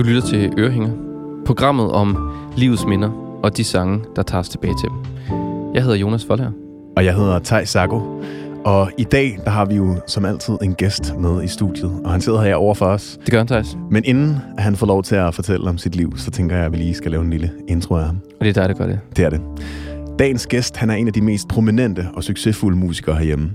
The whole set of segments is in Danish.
Du lytter til Ørehænger, programmet om livets minder og de sange, der tager os tilbage til dem. Jeg hedder Jonas Folher. Og jeg hedder Tej Sago. Og i dag, der har vi jo som altid en gæst med i studiet, og han sidder her over for os. Det gør han, Thijs. Men inden han får lov til at fortælle om sit liv, så tænker jeg, at vi lige skal lave en lille intro af ham. Og det er dig, der gør det. Det er det. Dagens gæst, han er en af de mest prominente og succesfulde musikere herhjemme.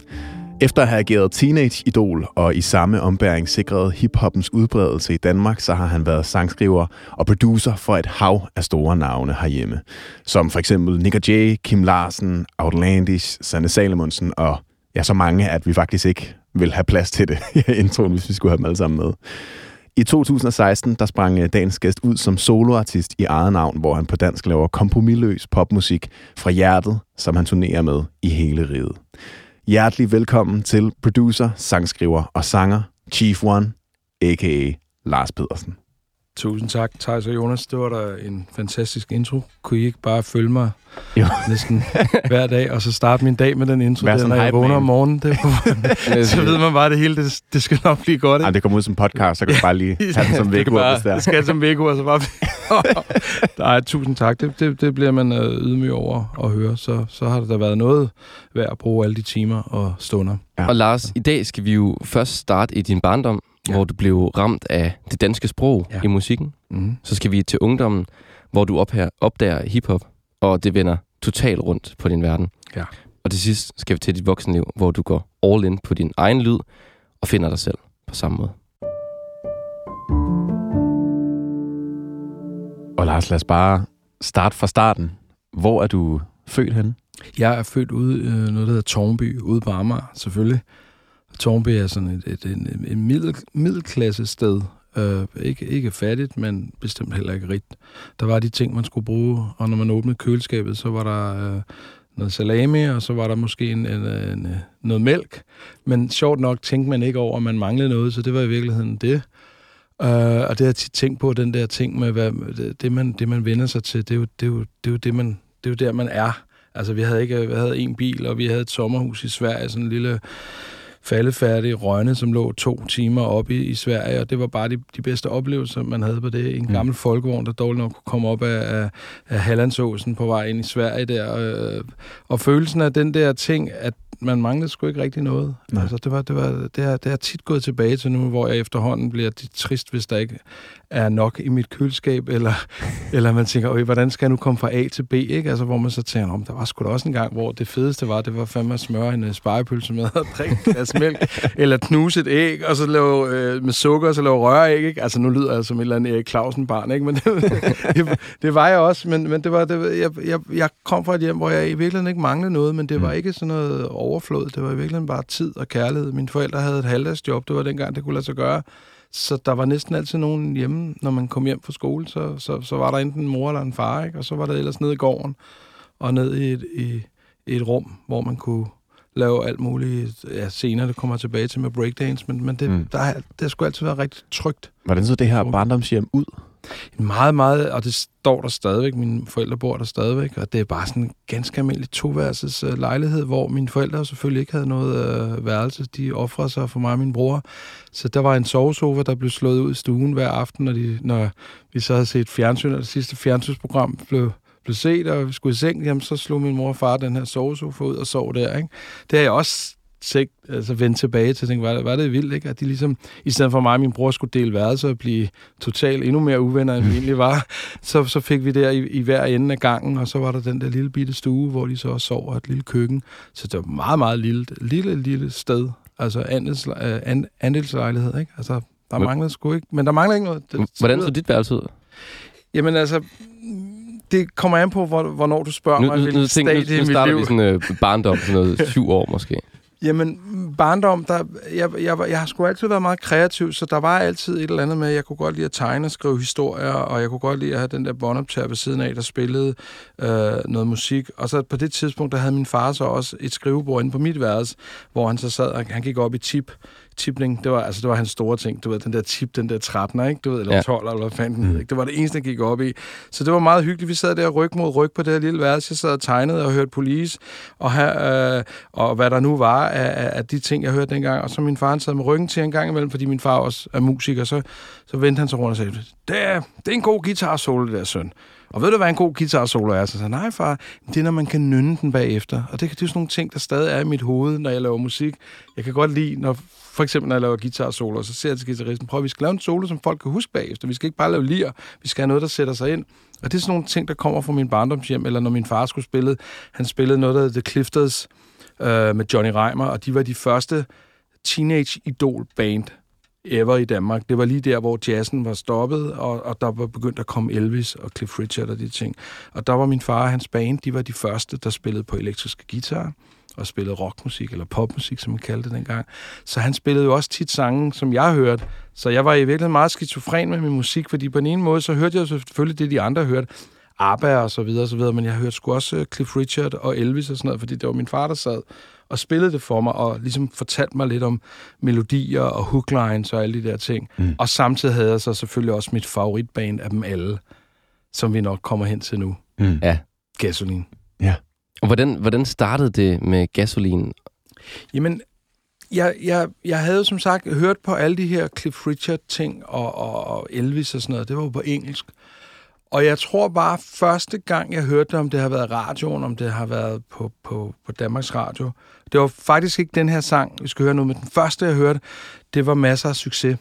Efter at have ageret teenage-idol og i samme ombæring sikret hiphoppens udbredelse i Danmark, så har han været sangskriver og producer for et hav af store navne herhjemme. Som for eksempel Nick J., Kim Larsen, Outlandish, Sanne Salomonsen og ja, så mange, at vi faktisk ikke vil have plads til det i introen, hvis vi skulle have dem alle sammen med. I 2016 der sprang øh, dagens gæst ud som soloartist i eget navn, hvor han på dansk laver kompromilløs popmusik fra hjertet, som han turnerer med i hele riget. Hjertelig velkommen til producer, sangskriver og sanger Chief One, a.k.a. Lars Pedersen. Tusind tak, Thijs og Jonas. Det var da en fantastisk intro. Kunne I ikke bare følge mig jo. næsten hver dag, og så starte min dag med den intro, Vær der, når jeg vågner om morgenen. Det, så ved man bare, at det hele det, det skal nok blive godt. Ikke? Ej, det kommer ud som podcast, så kan du bare lige have den som vækord, hvis det er. Det skal som vækord, så bare... Nej, tusind tak. Det, det, det bliver man øh, ydmyg over at høre. Så, så har det da været noget værd at bruge alle de timer og stunder. Ja. Og Lars, i dag skal vi jo først starte i din barndom, ja. hvor du blev ramt af det danske sprog ja. i musikken. Mm. Så skal vi til ungdommen, hvor du opher, opdager hiphop, og det vender totalt rundt på din verden. Ja. Og til sidst skal vi til dit voksenliv, hvor du går all in på din egen lyd og finder dig selv på samme måde. Og Lars, lad os bare starte fra starten. Hvor er du født henne? Jeg er født ude i øh, noget, der hedder Tornby, ude på Amager, selvfølgelig. Tornby er sådan et, et, et, et middel, middelklasse sted. Uh, ikke, ikke fattigt, men bestemt heller ikke rigt. Der var de ting, man skulle bruge, og når man åbnede køleskabet, så var der uh, noget salami, og så var der måske en, en, en, noget mælk. Men sjovt nok tænkte man ikke over, at man manglede noget, så det var i virkeligheden det. Uh, og det har jeg tit tænkt på, den der ting med, hvad, det, man, det man vender sig til, det er jo det, er jo, det, er jo det, man, det er jo der, man er. Altså, vi havde ikke vi havde en bil, og vi havde et sommerhus i Sverige, sådan en lille faldefærdig Rønne, som lå to timer oppe i, i Sverige, og det var bare de, de bedste oplevelser, man havde på det. En mm. gammel folkevogn, der dårligt nok kunne komme op af, af, af Hallandsåsen på vej ind i Sverige der. Og, og følelsen af den der ting, at man manglede sgu ikke rigtig noget. Nej. Altså, det, var, det, var, det, har, det har tit gået tilbage til nu, hvor jeg efterhånden bliver trist, hvis der ikke er nok i mit køleskab, eller, eller man tænker, hvordan skal jeg nu komme fra A til B, ikke? Altså, hvor man så tænker, om der var sgu da også en gang, hvor det fedeste var, det var fandme at smøre en uh, sparepølse med og drikke glas mælk, eller knuse et æg, og så lave øh, med sukker, og så lave røræg, ikke? Altså, nu lyder jeg som et eller andet Erik Clausen-barn, ikke? Men det, det, det, var jeg også, men, men det var, det, jeg, jeg, jeg kom fra et hjem, hvor jeg i virkeligheden ikke manglede noget, men det var mm. ikke sådan noget overflod, det var i virkeligheden bare tid og kærlighed. Mine forældre havde et halvdagsjob, det var dengang, det kunne lade sig gøre. Så der var næsten altid nogen hjemme, når man kom hjem fra skole, så, så, så var der enten en mor eller en far, ikke? og så var der ellers nede i gården, og ned i et, i, i et rum, hvor man kunne lave alt muligt. Ja, senere det kommer tilbage til med breakdance, men, men det, mm. der, det skulle altid være rigtig trygt. Hvordan så det her barndomshjem ud? Meget, meget, og det står der stadigvæk. Mine forældre bor der stadigvæk, og det er bare sådan en ganske almindelig toværelses øh, lejlighed, hvor mine forældre selvfølgelig ikke havde noget øh, værelse. De offrede sig for mig og min bror. Så der var en sovesofa, der blev slået ud i stuen hver aften, når, de, når vi så havde set fjernsyn, og det sidste fjernsynsprogram blev, blev set, og vi skulle i seng, jamen, så slog min mor og far den her sovesofa ud og sov der. Ikke? Det har jeg også tænkt, altså vendt tilbage til, tænke, var, det, var det vildt, ikke? At de ligesom, i stedet for mig og min bror skulle dele værelser og blive totalt endnu mere uvenner, end vi egentlig var, så, så fik vi der i, i hver ende af gangen, og så var der den der lille bitte stue, hvor de så også sov, og et lille køkken. Så det var meget, meget lille, lille, lille sted. Altså andels, and, andelslejlighed, ikke? Altså, der manglede sgu ikke, men der manglede ikke noget. Det, Hvordan så dit værelse ud? Jamen altså, det kommer an på, hvornår du spørger nu, mig, hvilken nu, stadie nu, nu, nu starter vi sådan uh, barndom, sådan noget syv år måske. Jamen, barndom, der, jeg, jeg, jeg har sgu altid været meget kreativ, så der var altid et eller andet med, jeg kunne godt lide at tegne og skrive historier, og jeg kunne godt lide at have den der båndoptager ved siden af, der spillede øh, noget musik. Og så på det tidspunkt, der havde min far så også et skrivebord inde på mit værelse, hvor han så sad, og han gik op i tip, tipning, det var, altså, det var hans store ting. Du ved, den der tip, den der 13, ikke? Du ved, eller ja. 12, eller hvad fanden mm. ikke? Det var det eneste, der gik op i. Så det var meget hyggeligt. Vi sad der ryg mod ryg på det her lille værelse. Jeg sad og tegnede og hørte police, og, her, øh, og hvad der nu var af, af, de ting, jeg hørte dengang. Og så min far han sad med ryggen til en gang imellem, fordi min far også er musiker. Så, så vendte han sig rundt og sagde, det er, det er en god guitar solo, der søn. Og ved du, hvad en god guitar solo er? Så sagde nej far, det er, når man kan nynne den bagefter. Og det, det er sådan nogle ting, der stadig er i mit hoved, når jeg laver musik. Jeg kan godt lide, når for eksempel når jeg laver guitar solo, så ser jeg til guitaristen, prøv at vi skal lave en solo, som folk kan huske bagefter. Vi skal ikke bare lave lir, vi skal have noget, der sætter sig ind. Og det er sådan nogle ting, der kommer fra min barndomshjem, eller når min far skulle spille, han spillede noget, der hedder The Clifters øh, med Johnny Reimer, og de var de første teenage idol band ever i Danmark. Det var lige der, hvor jazzen var stoppet, og, og der var begyndt at komme Elvis og Cliff Richard og de ting. Og der var min far og hans band, de var de første, der spillede på elektriske guitar og spillede rockmusik, eller popmusik, som man kaldte det dengang. Så han spillede jo også tit sange, som jeg hørte. Så jeg var i virkeligheden meget skizofren med min musik, fordi på den ene måde, så hørte jeg selvfølgelig det, de andre hørte. ABBA og så videre, og så videre, men jeg hørte sgu også øh, Cliff Richard og Elvis og sådan noget, fordi det var min far, der sad og spillede det for mig, og ligesom fortalte mig lidt om melodier og hooklines og alle de der ting. Mm. Og samtidig havde jeg så selvfølgelig også mit favoritband af dem alle, som vi nok kommer hen til nu. Mm. Ja. Gasolin. Ja. Og hvordan, hvordan startede det med gasolin? Jamen, jeg, jeg, jeg havde som sagt hørt på alle de her Cliff Richard-ting og, og, og Elvis og sådan noget. Det var jo på engelsk. Og jeg tror bare, første gang jeg hørte det, om det har været radioen, om det har været på, på, på Danmarks Radio, det var faktisk ikke den her sang, vi skal høre nu, men den første, jeg hørte, det var masser af succes.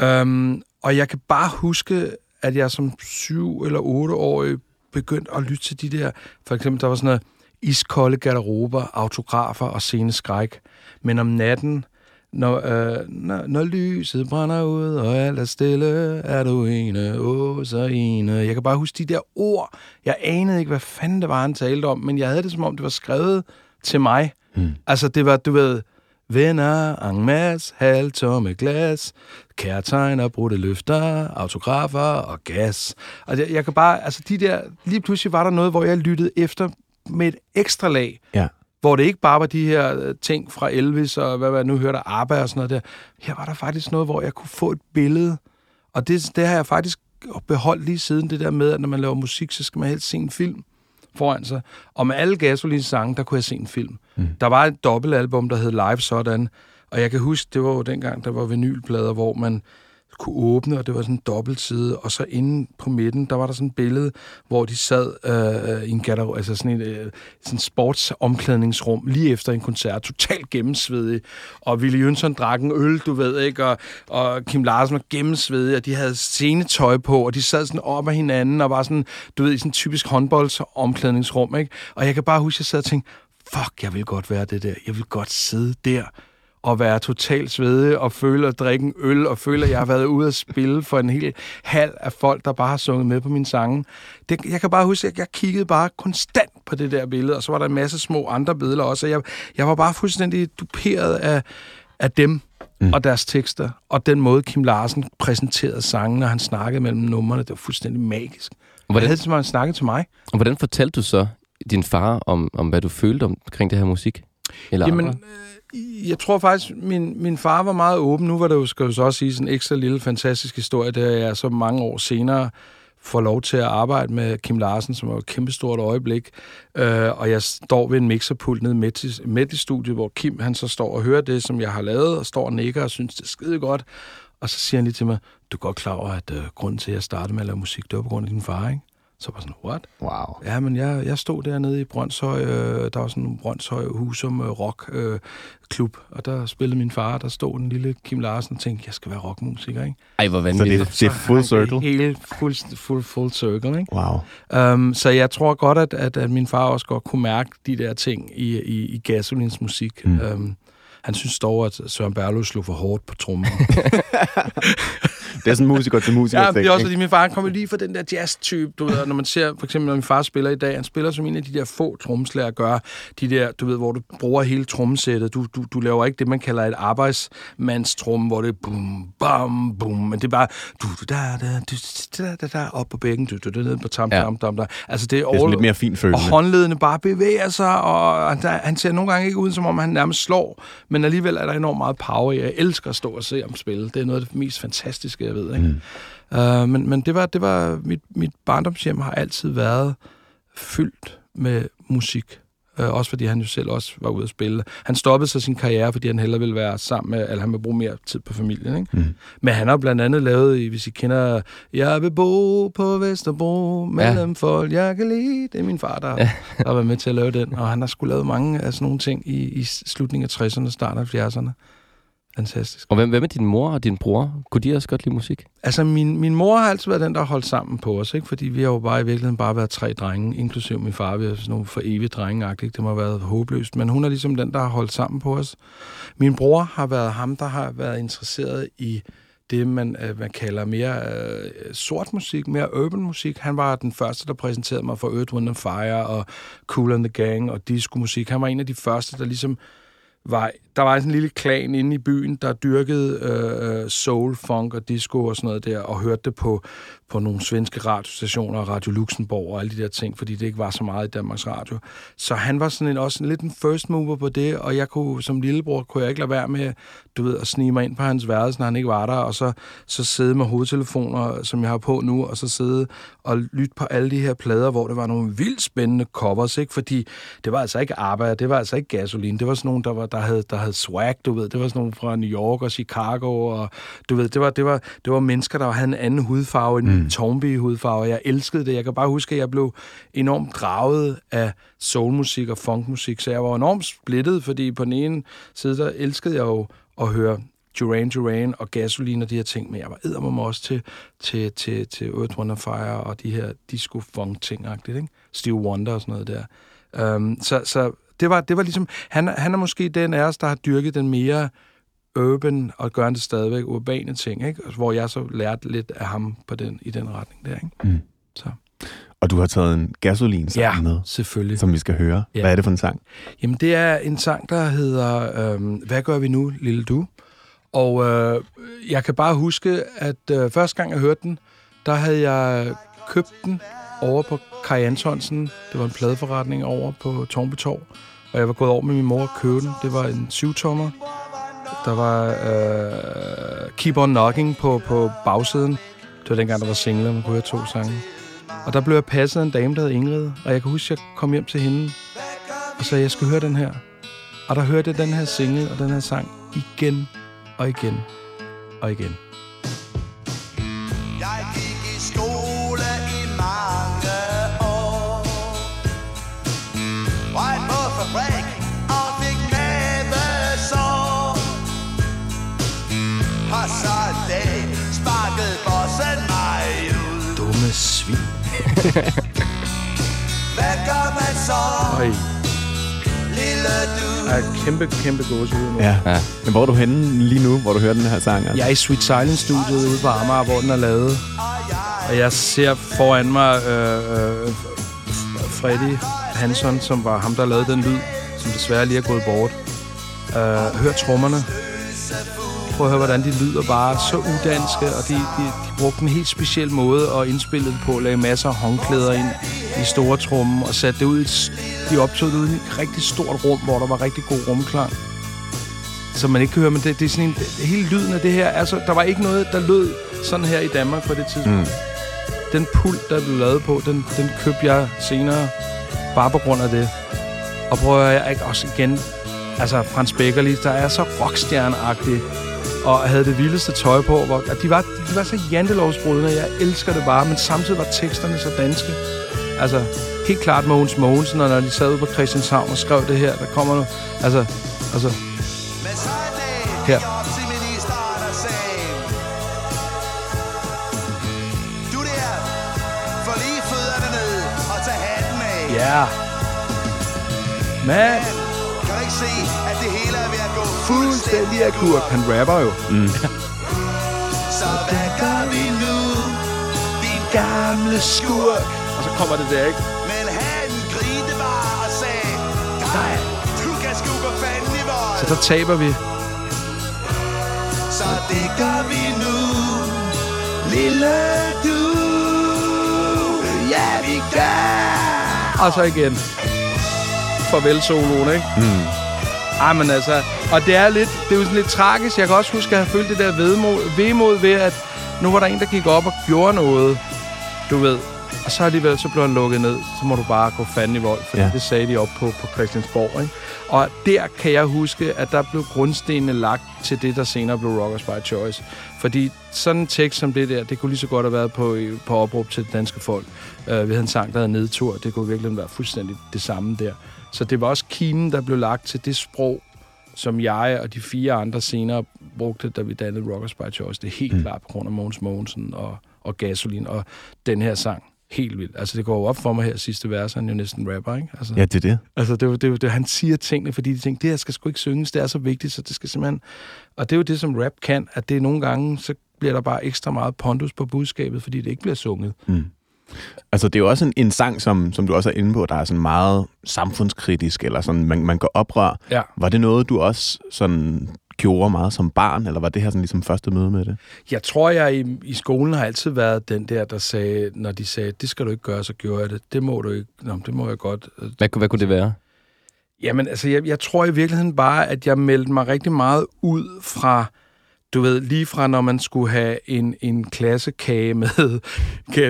Øhm, og jeg kan bare huske, at jeg som syv eller otteårig år begyndte at lytte til de der, for eksempel, der var sådan noget iskolde garderober, autografer og sceneskræk. Men om natten, når, øh, når, når lyset brænder ud, og alt er stille, er du ene, åh, så ene. Jeg kan bare huske de der ord. Jeg anede ikke, hvad fanden det var, han talte om, men jeg havde det, som om det var skrevet til mig. Mm. Altså, det var, du ved, venner, en masse, halvtomme glas, kærtegn brudte løfter, autografer og gas. Og jeg, jeg kan bare, altså de der, lige pludselig var der noget, hvor jeg lyttede efter med et ekstra lag. Ja hvor det ikke bare var de her øh, ting fra Elvis og hvad jeg nu hørte, ABBA og sådan noget der. Her var der faktisk noget, hvor jeg kunne få et billede. Og det, det har jeg faktisk beholdt lige siden det der med, at når man laver musik, så skal man helst se en film foran sig. Og med alle Gasolins sange, der kunne jeg se en film. Mm. Der var et dobbeltalbum, der hed Live Sådan, og jeg kan huske, det var jo dengang, der var vinylplader, hvor man kunne åbne, og det var sådan en dobbeltside, og så inde på midten, der var der sådan et billede, hvor de sad øh, i en gatter, altså sådan en øh, sådan sportsomklædningsrum, lige efter en koncert, totalt gennemsvedig, og Willy Jønsson drak en øl, du ved, ikke, og, og Kim Larsen var gennemsvedig, og de havde scenetøj på, og de sad sådan op af hinanden, og var sådan, du ved, i sådan en typisk håndboldsomklædningsrum, ikke, og jeg kan bare huske, at jeg sad og tænkte, fuck, jeg vil godt være det der, jeg vil godt sidde der, at være totalt svedig og føle at drikke en øl og føle, at jeg har været ude at spille for en hel halv af folk, der bare har sunget med på mine sange. Det, jeg kan bare huske, at jeg kiggede bare konstant på det der billede, og så var der en masse små andre billeder også. Jeg, jeg var bare fuldstændig duperet af, af dem mm. og deres tekster, og den måde Kim Larsen præsenterede sangen, når han snakkede mellem numrene, det var fuldstændig magisk. Hvordan, jeg havde han snakkede til mig. Og hvordan fortalte du så din far om, om hvad du følte omkring det her musik? Eller Jamen, andre? jeg tror faktisk, min, min far var meget åben. Nu var det jo, skal jeg så også sige, sådan en ekstra lille fantastisk historie, da jeg så mange år senere får lov til at arbejde med Kim Larsen, som var et kæmpestort øjeblik. Øh, og jeg står ved en mixerpult nede midt i, midt i studiet, hvor Kim han så står og hører det, som jeg har lavet, og står og nikker og synes, det er skide godt. Og så siger han lige til mig, du er godt klar over, at uh, grunden til, at jeg startede med at lave musik, det var på grund af din far, ikke? Så var sådan, what? Wow. Ja, men jeg, jeg stod dernede i Brøndshøj, øh, der var sådan en Brøndshøj Husum øh, rock øh, klub, og der spillede min far, der stod den lille Kim Larsen og tænkte, jeg skal være rockmusiker, ikke? Ej, hvor vanvittigt. Så det, det er full circle? Helt full, full, full circle, ikke? Wow. Um, så jeg tror godt, at, at, at min far også godt kunne mærke de der ting i, i, i Gasolins musik. Mm. Um, han synes dog, at Søren Berlo slog for hårdt på trommen. Det er sådan musiker til musiker. Ja, det er også, fordi min far kommer lige fra den der jazz-type, du ved, når man ser, for eksempel når min far spiller i dag, han spiller som en af de der få trommeslager gør, de der, du ved, hvor du bruger hele trommesættet. Du, du, du laver ikke det, man kalder et arbejdsmandstrum, hvor det er bum, bam, bum, men det er bare du, du, da, da, du, da, da, da, op på bækken, du, du, du, ned på tam, ja. tam, tam, tam. Altså, det er, det er lidt mere fint følelse. Og håndledene bare bevæger sig, og han, han ser nogle gange ikke ud, som om han nærmest slår, men alligevel er der enormt meget power i. Jeg elsker at stå og se ham spille. Det er noget af det mest fantastiske, jeg ved. Ikke? Mm. Uh, men men det var, det var mit, mit barndomshjem har altid været fyldt med musik. Uh, også fordi han jo selv også var ude at spille. Han stoppede så sin karriere, fordi han hellere ville være sammen med, eller han ville bruge mere tid på familien. Ikke? Mm. Men han har blandt andet lavet, hvis I kender, Jeg vil bo på Vesterbro, mellem ja. folk, jeg kan lide. Det er min far, der, ja. der har været med til at lave den. Og han har skulle lavet mange af sådan nogle ting i, i slutningen af 60'erne, starten af 70'erne. Fantastisk. Og hvem, hvem er din mor og din bror? Kunne de også godt lide musik? Altså, min, min mor har altid været den, der har holdt sammen på os, ikke? Fordi vi har jo bare i virkeligheden bare været tre drenge, inklusive min far. Vi er sådan nogle for evige drenge Det må have været håbløst. Men hun er ligesom den, der har holdt sammen på os. Min bror har været ham, der har været interesseret i det, man, øh, man kalder mere øh, sort musik, mere urban musik. Han var den første, der præsenterede mig for Earth, Wind Fire og Cool and the Gang og disco musik. Han var en af de første, der ligesom var, der var sådan en lille klan inde i byen, der dyrkede øh, øh, soul, funk og disco og sådan noget der, og hørte det på, på nogle svenske radiostationer, Radio Luxembourg og alle de der ting, fordi det ikke var så meget i Danmarks Radio. Så han var sådan en, også en lidt en first mover på det, og jeg kunne, som lillebror kunne jeg ikke lade være med, du ved, at snige mig ind på hans værelse, når han ikke var der, og så, så sidde med hovedtelefoner, som jeg har på nu, og så sidde og lytte på alle de her plader, hvor det var nogle vildt spændende covers, ikke? Fordi det var altså ikke arbejde, det var altså ikke Gasoline, det var sådan nogle, der, var, der, havde, der havde swag, du ved, det var sådan nogle fra New York og Chicago, og du ved, det var, det var, det var mennesker, der havde en anden hudfarve end mm. Mm. Tornby-hudfarve. Jeg elskede det. Jeg kan bare huske, at jeg blev enormt draget af soulmusik og funkmusik, så jeg var enormt splittet, fordi på den ene side, der elskede jeg jo at høre Duran Duran og Gasoline og de her ting, men jeg var eddermame også til, til, til, til Earth, Wonder Fire og de her disco-funk-ting, ikke? Steve Wonder og sådan noget der. Um, så, så det var, det var ligesom, han, han er måske den af os, der har dyrket den mere urban og gør det stadigvæk urbane ting, ikke? hvor jeg så lærte lidt af ham på den, i den retning der. Ikke? Mm. Så. Og du har taget en gasolin sang ja, med, selvfølgelig. som vi skal høre. Ja. Hvad er det for en sang? Jamen, det er en sang, der hedder øhm, Hvad gør vi nu, lille du? Og øh, jeg kan bare huske, at øh, første gang jeg hørte den, der havde jeg købt den over på Kai Antonsen. Det var en pladeforretning over på Tornby Torv. Og jeg var gået over med min mor og købe den. Det var en syvtommer. Der var øh, Keep On Knocking på, på bagsiden. Det var dengang, der var singler, man kunne høre to sange. Og der blev jeg passet af en dame, der hed Ingrid. Og jeg kan huske, at jeg kom hjem til hende og sagde, at jeg skulle høre den her. Og der hørte jeg den her single og den her sang igen og igen og igen. Hvad gør man så? Oj. Jeg er kæmpe, kæmpe gåsehud nu. Ja. ja. Men hvor er du henne lige nu, hvor du hører den her sang? Altså? Jeg er i Sweet Silence-studiet ude på Amager, hvor den er lavet. Og jeg ser foran mig øh, øh, Freddy Hansson, som var ham, der lavede den lyd, som desværre lige er gået bort. Øh, hør trommerne. Prøv at høre, hvordan de lyder bare så udanske, og de, de, de brugte en helt speciel måde at indspille det på, lagde masser af håndklæder ind i store trummen, og satte det ud i de optog det ud i et rigtig stort rum, hvor der var rigtig god rumklang. Som man ikke kan høre, men det, det er sådan en... Det, hele lyden af det her, altså, der var ikke noget, der lød sådan her i Danmark på det tidspunkt. Mm. Den pult, der blev lavet på, den, den købte jeg senere, bare på grund af det. Og prøver jeg ikke også igen, altså Frans Beckerli, der er så rockstjerneagtig, og havde det vildeste tøj på. Hvor, de, var, de var så jantelovsbrudende, jeg elsker det bare, men samtidig var teksterne så danske. Altså, helt klart Mogens Mogensen, og når de sad ude på Christianshavn og skrev det her, der kommer nu, altså, altså, her. Ja. Yeah. Mand. Kan du ikke se, at det hele er ved fuldstændig akut? Han rapper jo. Mm. Så hvad gør vi nu? Din gamle skurk. Og så kommer det der, ikke? Men han grinte bare og sagde, nej, du kan sgu gå fanden i vold. Så der taber vi. Så det gør vi nu, lille du. Ja, vi gør. Og så igen. Farvel soloen, ikke? Mm. Ej, men altså... Og det er, lidt, det er jo sådan lidt tragisk. Jeg kan også huske at have følt det der vedmod, vemod ved, at nu var der en, der gik op og gjorde noget, du ved. Og så alligevel, så blev han lukket ned. Så må du bare gå fanden i vold, for ja. det sagde de op på, på Christiansborg, ikke? Og der kan jeg huske, at der blev grundstenene lagt til det, der senere blev Rockers by Choice. Fordi sådan en tekst som det der, det kunne lige så godt have været på, på opråb til det danske folk. Uh, vi havde en sang, der hedder Nedtur. Det kunne virkelig være fuldstændig det samme der. Så det var også kimen, der blev lagt til det sprog, som jeg og de fire andre senere brugte, da vi dannede Rockers by Choice. Det er helt mm. klart på grund af Mogens Mogensen og, og Gasolin og den her sang. Helt vildt. Altså, det går jo op for mig her sidste vers, han er jo næsten rapper, ikke? Altså, ja, det er det. Altså, det det, det, han siger tingene, fordi de tænker, det her skal sgu ikke synges, det er så vigtigt, så det skal simpelthen... Og det er jo det, som rap kan, at det er nogle gange, så bliver der bare ekstra meget pondus på budskabet, fordi det ikke bliver sunget. Mm. Altså, det er jo også en, en sang, som, som du også er inde på, der er sådan meget samfundskritisk, eller sådan, man, man går oprør. Ja. Var det noget, du også sådan gjorde meget som barn, eller var det her sådan ligesom første møde med det? Jeg tror, jeg i, i skolen har altid været den der, der sagde, når de sagde, det skal du ikke gøre, så gjorde jeg det. Det må du ikke. Nå, det må jeg godt. Hvad, hvad kunne det være? Jamen, altså, jeg, jeg tror i virkeligheden bare, at jeg meldte mig rigtig meget ud fra du ved, lige fra når man skulle have en, en klassekage med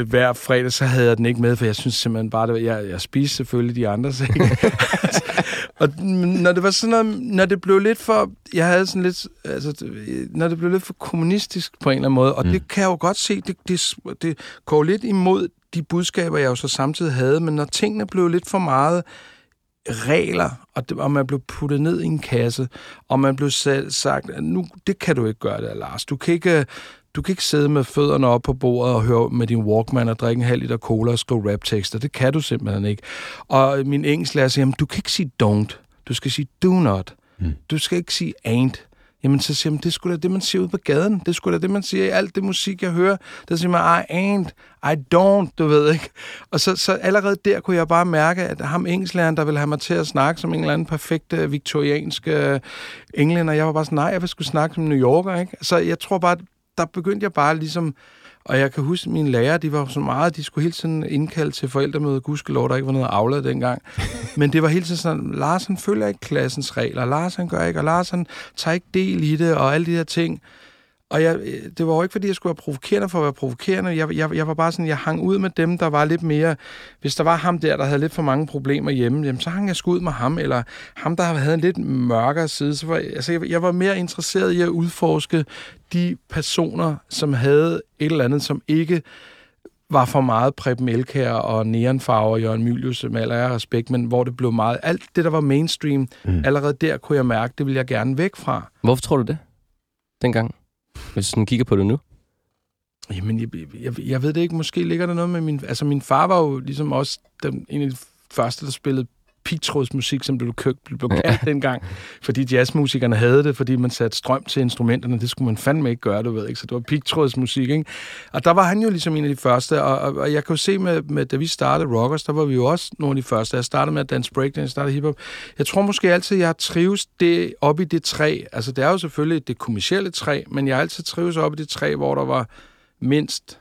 hver fredag, så havde jeg den ikke med, for jeg synes simpelthen bare, det var, jeg, jeg spiste selvfølgelig de andre ting. og når det var sådan noget, når det blev lidt for, jeg havde sådan lidt, altså, når det blev lidt for kommunistisk på en eller anden måde, og mm. det kan jeg jo godt se, det, det, det går lidt imod de budskaber, jeg jo så samtidig havde, men når tingene blev lidt for meget regler, og, det, og man blev puttet ned i en kasse, og man blev selv sagt, nu, det kan du ikke gøre det, Lars. Du kan ikke, du kan ikke sidde med fødderne op på bordet og høre med din Walkman og drikke en halv liter cola og skrive rap-tekster. Det kan du simpelthen ikke. Og min engelsklærer siger, du kan ikke sige don't. Du skal sige do not. Mm. Du skal ikke sige ain't. Jamen, så siger man, det skulle da det, man siger ud på gaden. Det skulle da det, man siger i alt det musik, jeg hører. Der siger man, I ain't, I don't, du ved ikke. Og så, så allerede der kunne jeg bare mærke, at ham engelsklæreren, der ville have mig til at snakke som en eller anden perfekt øh, viktoriansk øh, englænder, jeg var bare sådan, nej, jeg vil skulle snakke som New Yorker, ikke? Så jeg tror bare, der begyndte jeg bare ligesom og jeg kan huske, at mine lærere, de var så meget, de skulle hele tiden indkalde til forældremøde. Gudskelov, der ikke var noget aflad dengang. Men det var hele tiden sådan, Lars han følger ikke klassens regler, Lars han gør ikke, og Lars han tager ikke del i det, og alle de her ting. Og jeg, det var jo ikke, fordi jeg skulle være provokerende for at være provokerende. Jeg, jeg, jeg var bare sådan, jeg hang ud med dem, der var lidt mere... Hvis der var ham der, der havde lidt for mange problemer hjemme, jamen, så hang jeg ud med ham. Eller ham, der havde en lidt mørkere side. Så var, altså, jeg, jeg var mere interesseret i at udforske de personer, som havde et eller andet, som ikke var for meget Preben Elkær og Neonfarver og Jørgen Mylius, med aller respekt, men hvor det blev meget... Alt det, der var mainstream, mm. allerede der kunne jeg mærke, det ville jeg gerne væk fra. Hvorfor tror du det, dengang? Hvis du sådan kigger på det nu? Jamen, jeg, jeg, jeg ved det ikke. Måske ligger der noget med min... Altså, min far var jo ligesom også den, en af de første, der spillede pigtrådsmusik, som blev købt, blev kaldt ja. dengang, fordi jazzmusikerne havde det, fordi man satte strøm til instrumenterne. Det skulle man fandme ikke gøre, du ved ikke? Så det var pigtrådsmusik, ikke? Og der var han jo ligesom en af de første, og, og, og jeg kan jo se, med, med, da vi startede Rockers, der var vi jo også nogle af de første. Jeg startede med at danse breakdance, jeg startede hiphop. Jeg tror måske altid, jeg har trives det op i det træ. Altså, det er jo selvfølgelig det kommercielle træ, men jeg har altid trives op i det træ, hvor der var mindst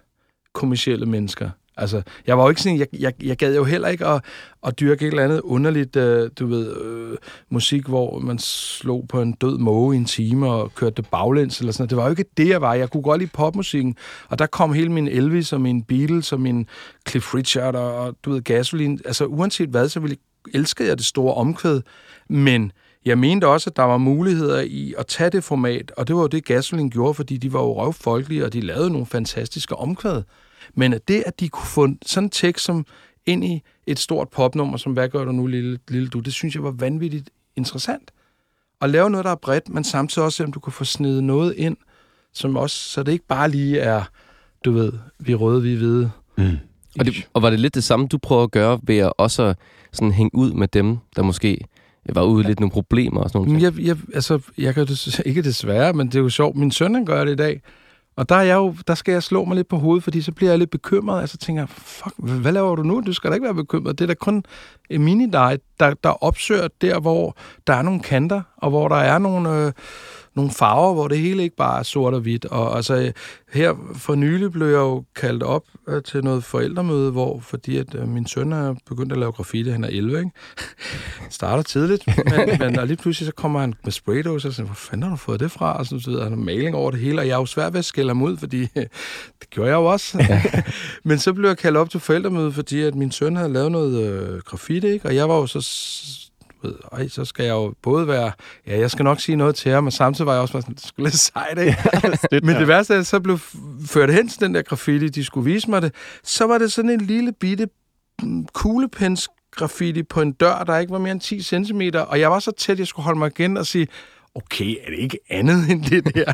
kommercielle mennesker. Altså, jeg var jo ikke sådan, jeg, jeg, jeg gad jo heller ikke at, at dyrke et eller andet underligt, øh, du ved, øh, musik, hvor man slog på en død måge i en time og kørte det baglæns eller sådan Det var jo ikke det, jeg var. Jeg kunne godt lide popmusikken, og der kom hele min Elvis og min Beatles og min Cliff Richard og, og du ved, Gasoline. Altså, uanset hvad, så ville elskede jeg det store omkvæd, men jeg mente også, at der var muligheder i at tage det format, og det var jo det, Gasoline gjorde, fordi de var jo røvfolkelige, og de lavede nogle fantastiske omkvæd. Men at det, at de kunne få sådan en tekst som ind i et stort popnummer, som Hvad gør du nu, lille, lille du, det synes jeg var vanvittigt interessant. At lave noget, der er bredt, men samtidig også, om du kan få snedet noget ind, som også, så det ikke bare lige er, du ved, vi er røde, vi er hvide. Mm. Og, det, og var det lidt det samme, du prøver at gøre ved at også sådan hænge ud med dem, der måske var ude i lidt nogle problemer og sådan noget? Jeg, jeg, altså, jeg kan det, ikke desværre, men det er jo sjovt. Min søn, han gør det i dag. Og der, er jeg jo, der skal jeg slå mig lidt på hovedet, fordi så bliver jeg lidt bekymret, altså, og så tænker fuck, hvad laver du nu? Du skal da ikke være bekymret. Det er da kun en mini der, der opsøger der, hvor der er nogle kanter, og hvor der er nogle... Øh, nogle farver, hvor det hele ikke bare er sort og hvidt. Og altså, her for nylig blev jeg jo kaldt op øh, til noget forældremøde, hvor fordi at øh, min søn er begyndt at lave graffiti, han er 11, ikke? Starter tidligt, men, men og lige pludselig så kommer han med spraydose, og så hvor fanden har du fået det fra? Og så videre, han har maling over det hele, og jeg er jo svært ved at skælde ham ud, fordi det gjorde jeg jo også. men så blev jeg kaldt op til forældremøde, fordi at min søn havde lavet noget øh, graffiti, ikke? Og jeg var jo så ved, ej, så skal jeg jo både være, ja, jeg skal nok sige noget til ham, men samtidig var jeg også sådan, det skulle lidt sejt, ikke? Ja, men det værste er, at så blev ført hen til den der graffiti, de skulle vise mig det, så var det sådan en lille bitte mm, kuglepens graffiti på en dør, der ikke var mere end 10 cm, og jeg var så tæt, at jeg skulle holde mig igen og sige, okay, er det ikke andet end det der?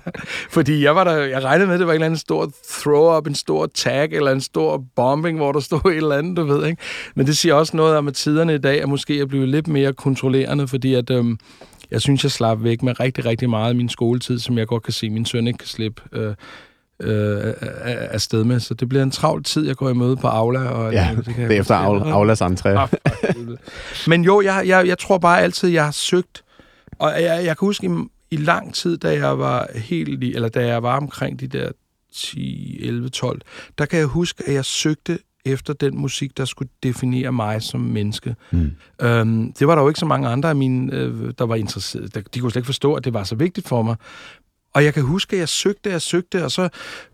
Fordi jeg var der, jeg regnede med, at det var en eller anden stor throw-up, en stor tag, eller en stor bombing, hvor der stod et eller andet, du ved, ikke? Men det siger også noget om, at tiderne i dag er måske at blive lidt mere kontrollerende, fordi at, øhm, jeg synes, jeg slap væk med rigtig, rigtig meget af min skoletid, som jeg godt kan se, at min søn ikke kan slippe øh, øh, af sted med. Så det bliver en travl tid, jeg går i møde på Aula. Og, ja, det, kan det er efter Aulas entré. Men jo, jeg, jeg, jeg tror bare altid, jeg har søgt og jeg, jeg kan huske i, i lang tid, da jeg var helt i, eller da jeg var omkring de der 10, 11, 12, der kan jeg huske, at jeg søgte efter den musik, der skulle definere mig som menneske. Mm. Øhm, det var der jo ikke så mange andre af mine, øh, der var interesseret. De kunne slet ikke forstå, at det var så vigtigt for mig. Og jeg kan huske, at jeg søgte, jeg søgte, og så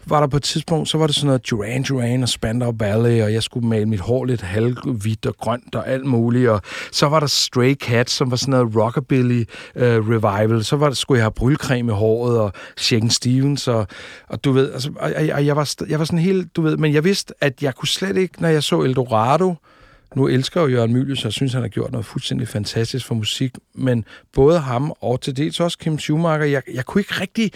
var der på et tidspunkt, så var det sådan noget Duran Duran og Spandau Ballet, og jeg skulle male mit hår lidt halvhvidt og grønt og alt muligt, og så var der Stray Cats, som var sådan noget rockabilly uh, revival, så var der, skulle jeg have brylcreme i håret, og Shaken Stevens, og, og du ved, altså, og, og jeg, var, jeg var sådan helt, du ved, men jeg vidste, at jeg kunne slet ikke, når jeg så Eldorado, nu elsker jo Jørgen Mylius, og jeg synes, han har gjort noget fuldstændig fantastisk for musik, men både ham og til dels også Kim Schumacher, jeg, jeg kunne ikke rigtig...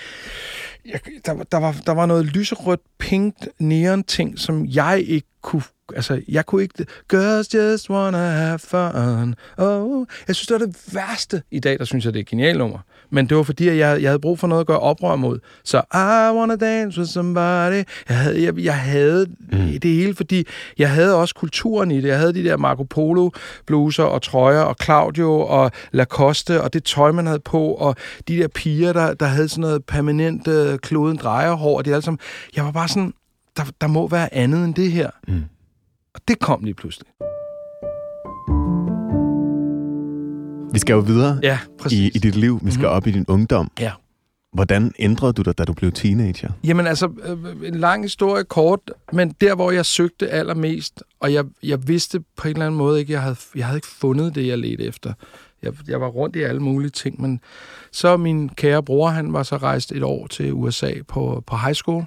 Jeg, der, der, var, der var noget lyserødt, pink, neon ting, som jeg ikke kunne altså, jeg kunne ikke... Girls just wanna have fun. Oh. Jeg synes, det var det værste i dag, der synes jeg, det er et genialt nummer. Men det var fordi, at jeg, jeg havde brug for noget at gøre oprør mod. Så I wanna dance with somebody. Jeg havde, jeg, jeg havde mm. det hele, fordi jeg havde også kulturen i det. Jeg havde de der Marco Polo bluser og trøjer og Claudio og Lacoste og det tøj, man havde på og de der piger, der, der havde sådan noget permanent øh, kloden drejerhår. Og det alle sammen. Jeg var bare sådan, der, der må være andet end det her. Mm. Og det kom lige pludselig. Vi skal jo videre ja, i, i dit liv. Vi skal mm-hmm. op i din ungdom. Ja. Hvordan ændrede du dig, da du blev teenager? Jamen altså, øh, en lang historie kort, men der, hvor jeg søgte allermest, og jeg, jeg vidste på en eller anden måde ikke, jeg havde, jeg havde ikke fundet det, jeg ledte efter. Jeg, jeg var rundt i alle mulige ting, men så min kære bror, han var så rejst et år til USA på, på high school,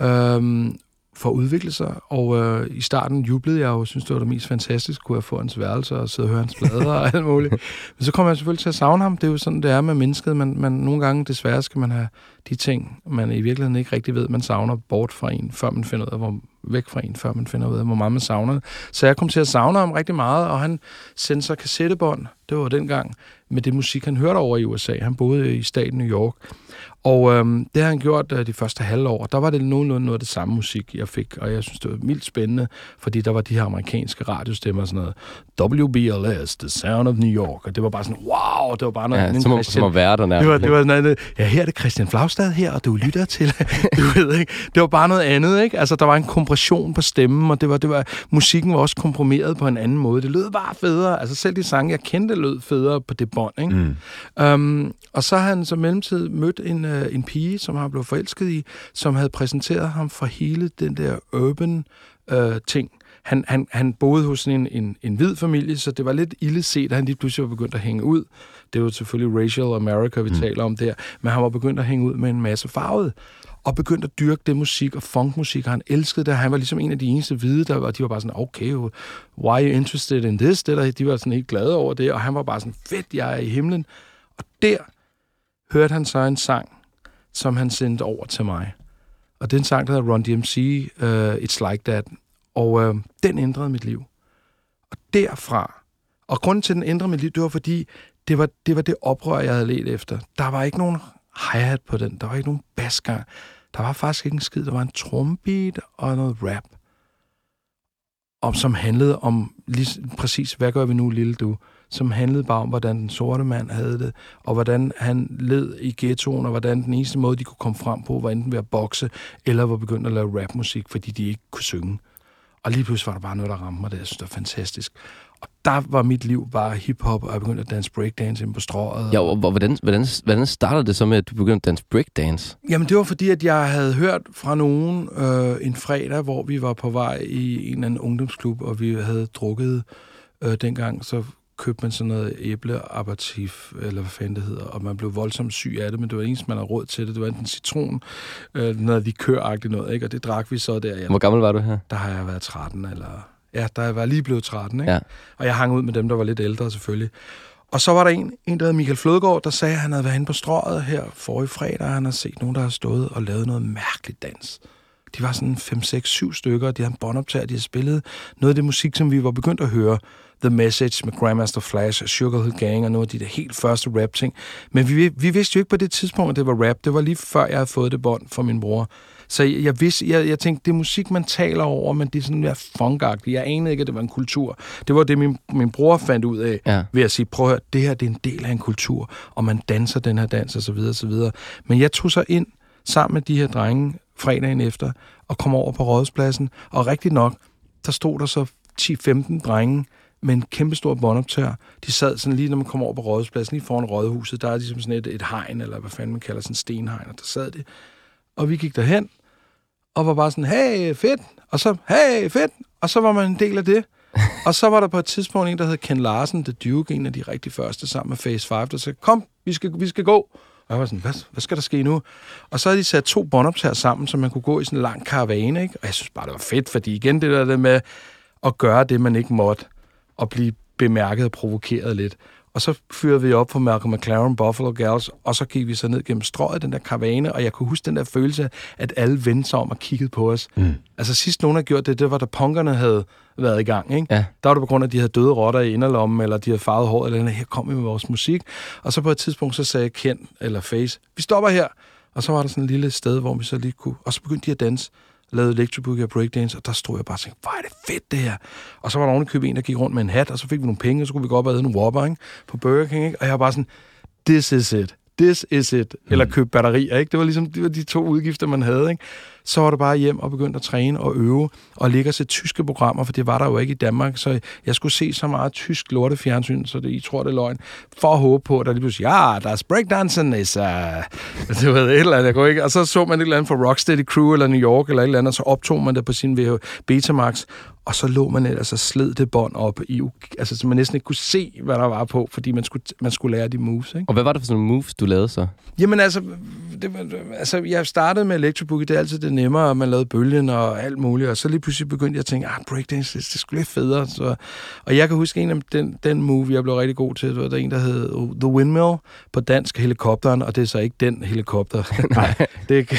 øhm, for at udvikle sig. Og øh, i starten jublede jeg jo, synes det var det mest fantastiske, kunne jeg få hans værelse og sidde og høre hans plader og alt muligt. Men så kommer jeg selvfølgelig til at savne ham. Det er jo sådan, det er med mennesket. Man, man, nogle gange desværre skal man have de ting, man i virkeligheden ikke rigtig ved, man savner bort fra en, før man finder ud af, hvor, væk fra en, før man finder ud af, hvor meget man savner det. Så jeg kom til at savne ham rigtig meget, og han sendte sig kassettebånd, det var dengang, med det musik, han hørte over i USA. Han boede i staten New York. Og øhm, det har han gjort øh, de første halvår. Der var det nogenlunde noget af det samme musik, jeg fik, og jeg synes, det var mildt spændende, fordi der var de her amerikanske radiostemmer, sådan noget WBLS, The Sound of New York, og det var bare sådan, wow, det var bare noget... Ja, som, Christian, som at være der nærmest. Det var, det var sådan noget, ja, her er det Christian Flagstad her, og du lytter til, du ved ikke, det var bare noget andet, ikke? Altså, der var en kompression på stemmen, og det var, det var, musikken var også komprimeret på en anden måde. Det lød bare federe. Altså, selv de sange, jeg kendte, lød federe på det bånd, ikke? Mm. Um, og så har han så mellemtid mødt en, uh, en pige, som han blev forelsket i, som havde præsenteret ham for hele den der urban uh, ting. Han, han, han boede hos en, en, en hvid familie, så det var lidt ille set, at han lige pludselig var begyndt at hænge ud. Det var selvfølgelig racial America, vi mm. taler om der, men han var begyndt at hænge ud med en masse farvet og begyndte at dyrke det musik og funkmusik, og han elskede det. Han var ligesom en af de eneste hvide, der var, de var bare sådan, okay, why are you interested in this? Det der, de var sådan helt glade over det, og han var bare sådan, fedt, jeg er i himlen. Og der hørte han så en sang, som han sendte over til mig. Og den sang, der hedder Run DMC, uh, øh, It's Like That. Og uh, den ændrede mit liv. Og derfra, og grunden til, at den ændrede mit liv, det var fordi, det var det, var det oprør, jeg havde let efter. Der var ikke nogen hi-hat på den, der var ikke nogen basgang. Der var faktisk ikke en skid. Der var en trombeat og noget rap. Og som handlede om lige præcis, hvad gør vi nu, lille du? Som handlede bare om, hvordan den sorte mand havde det, og hvordan han led i ghettoen, og hvordan den eneste måde, de kunne komme frem på, var enten ved at bokse, eller var begyndt at lave rapmusik, fordi de ikke kunne synge. Og lige pludselig var der bare noget, der ramte mig, det jeg synes, det var fantastisk. Og der var mit liv bare hiphop, og jeg begyndte at danse breakdance ind på strået. Ja, og hvordan, hvordan, hvordan startede det så med, at du begyndte at danse breakdance? Jamen, det var fordi, at jeg havde hørt fra nogen øh, en fredag, hvor vi var på vej i en eller anden ungdomsklub, og vi havde drukket øh, dengang, så købte man sådan noget æbleaperitif, eller hvad fanden det hedder, og man blev voldsomt syg af det, men det var eneste, man havde råd til det. Det var enten citron, øh, noget likøragtigt noget, ikke? og det drak vi så der. Jeg, Hvor gammel var du her? Der har jeg været 13, eller... Ja, der jeg var lige blevet 13, ikke? Ja. Og jeg hang ud med dem, der var lidt ældre, selvfølgelig. Og så var der en, en der hed Michael Flødgaard, der sagde, at han havde været inde på strøget her forrige fredag, og han har set nogen, der har stået og lavet noget mærkeligt dans. De var sådan 5, 6, 7 stykker, og de havde en båndoptager, de havde spillet noget af det musik, som vi var begyndt at høre. The Message med Grandmaster Flash, Sugar Hill Gang og nogle af de der helt første rap-ting. Men vi, vi vidste jo ikke på det tidspunkt, at det var rap. Det var lige før, jeg havde fået det bånd fra min bror. Så jeg, jeg, vidste, jeg, jeg tænkte, det er musik, man taler over, men det er sådan mere funkagtigt. Jeg anede ikke, at det var en kultur. Det var det, min, min bror fandt ud af, Ja. ved at sige, prøv at høre, det her det er en del af en kultur, og man danser den her dans, og så videre, og så videre. Men jeg tog så ind sammen med de her drenge fredagen efter, og kom over på Rådhuspladsen, og rigtig nok, der stod der så 10-15 drenge, med en kæmpe stor båndoptør. De sad sådan lige, når man kommer over på Rådhuspladsen, lige foran Rådhuset, der er ligesom sådan et, et hegn, eller hvad fanden man kalder sådan en stenhegn, og der sad det. Og vi gik derhen, og var bare sådan, hey, fedt, og så, hey, fedt, og så var man en del af det. og så var der på et tidspunkt en, der hed Ken Larsen, The Duke, en af de rigtig første, sammen med Phase 5, der sagde, kom, vi skal, vi skal gå. Og jeg var sådan, hvad, hvad skal der ske nu? Og så havde de sat to båndoptager sammen, så man kunne gå i sådan en lang karavane, ikke? Og jeg synes bare, det var fedt, fordi igen det der det med at gøre det, man ikke måtte, og blive bemærket og provokeret lidt. Og så fyrede vi op på Malcolm McLaren, Buffalo Gals, og så gik vi så ned gennem strøget, den der karavane, og jeg kunne huske den der følelse, at alle vendte sig om og kiggede på os. Mm. Altså sidst nogen havde gjort det, det var da punkerne havde været i gang, ikke? Ja. Der var det på grund af, at de havde døde rotter i inderlommen, eller de havde farvet hår, eller her kom vi med vores musik. Og så på et tidspunkt, så sagde Ken, eller Face, vi stopper her. Og så var der sådan et lille sted, hvor vi så lige kunne... Og så begyndte de at danse lavede electroboogie og breakdance, og der stod jeg bare og tænkte, hvor er det fedt det her. Og så var der oven købe en, der gik rundt med en hat, og så fik vi nogle penge, og så kunne vi gå op og æde en Whopper ikke? på Burger King. Ikke? Og jeg var bare sådan, this is it. This is it. Eller købe batterier, ikke? Det var ligesom det var de to udgifter, man havde, ikke? Så var det bare hjem og begyndte at træne og øve, og ligge og se tyske programmer, for det var der jo ikke i Danmark, så jeg skulle se så meget tysk lortefjernsyn, så det, I tror, det er løgn, for at håbe på, at der lige pludselig, ja, der er breakdancen, is, uh... det var et eller andet, jeg kunne ikke, og så så man et eller andet fra Rocksteady Crew eller New York eller et eller andet, og så optog man det på sin Betamax, og så lå man ellers og sled det bånd op i, altså så man næsten ikke kunne se, hvad der var på, fordi man skulle, man skulle lære de moves, ikke? Og hvad var det for sådan nogle moves, du lavede så? Jamen altså, det, var- altså, jeg startede med electroboogie, det er altid det nemmere, og man lavede bølgen og alt muligt, og så lige pludselig begyndte jeg at tænke, ah, breakdance, det, det skulle lidt federe. Så, og jeg kan huske en af den, den move, jeg blev rigtig god til, det var der en, der hed The Windmill på dansk helikopteren, og det er så ikke den helikopter. Nej. det, er-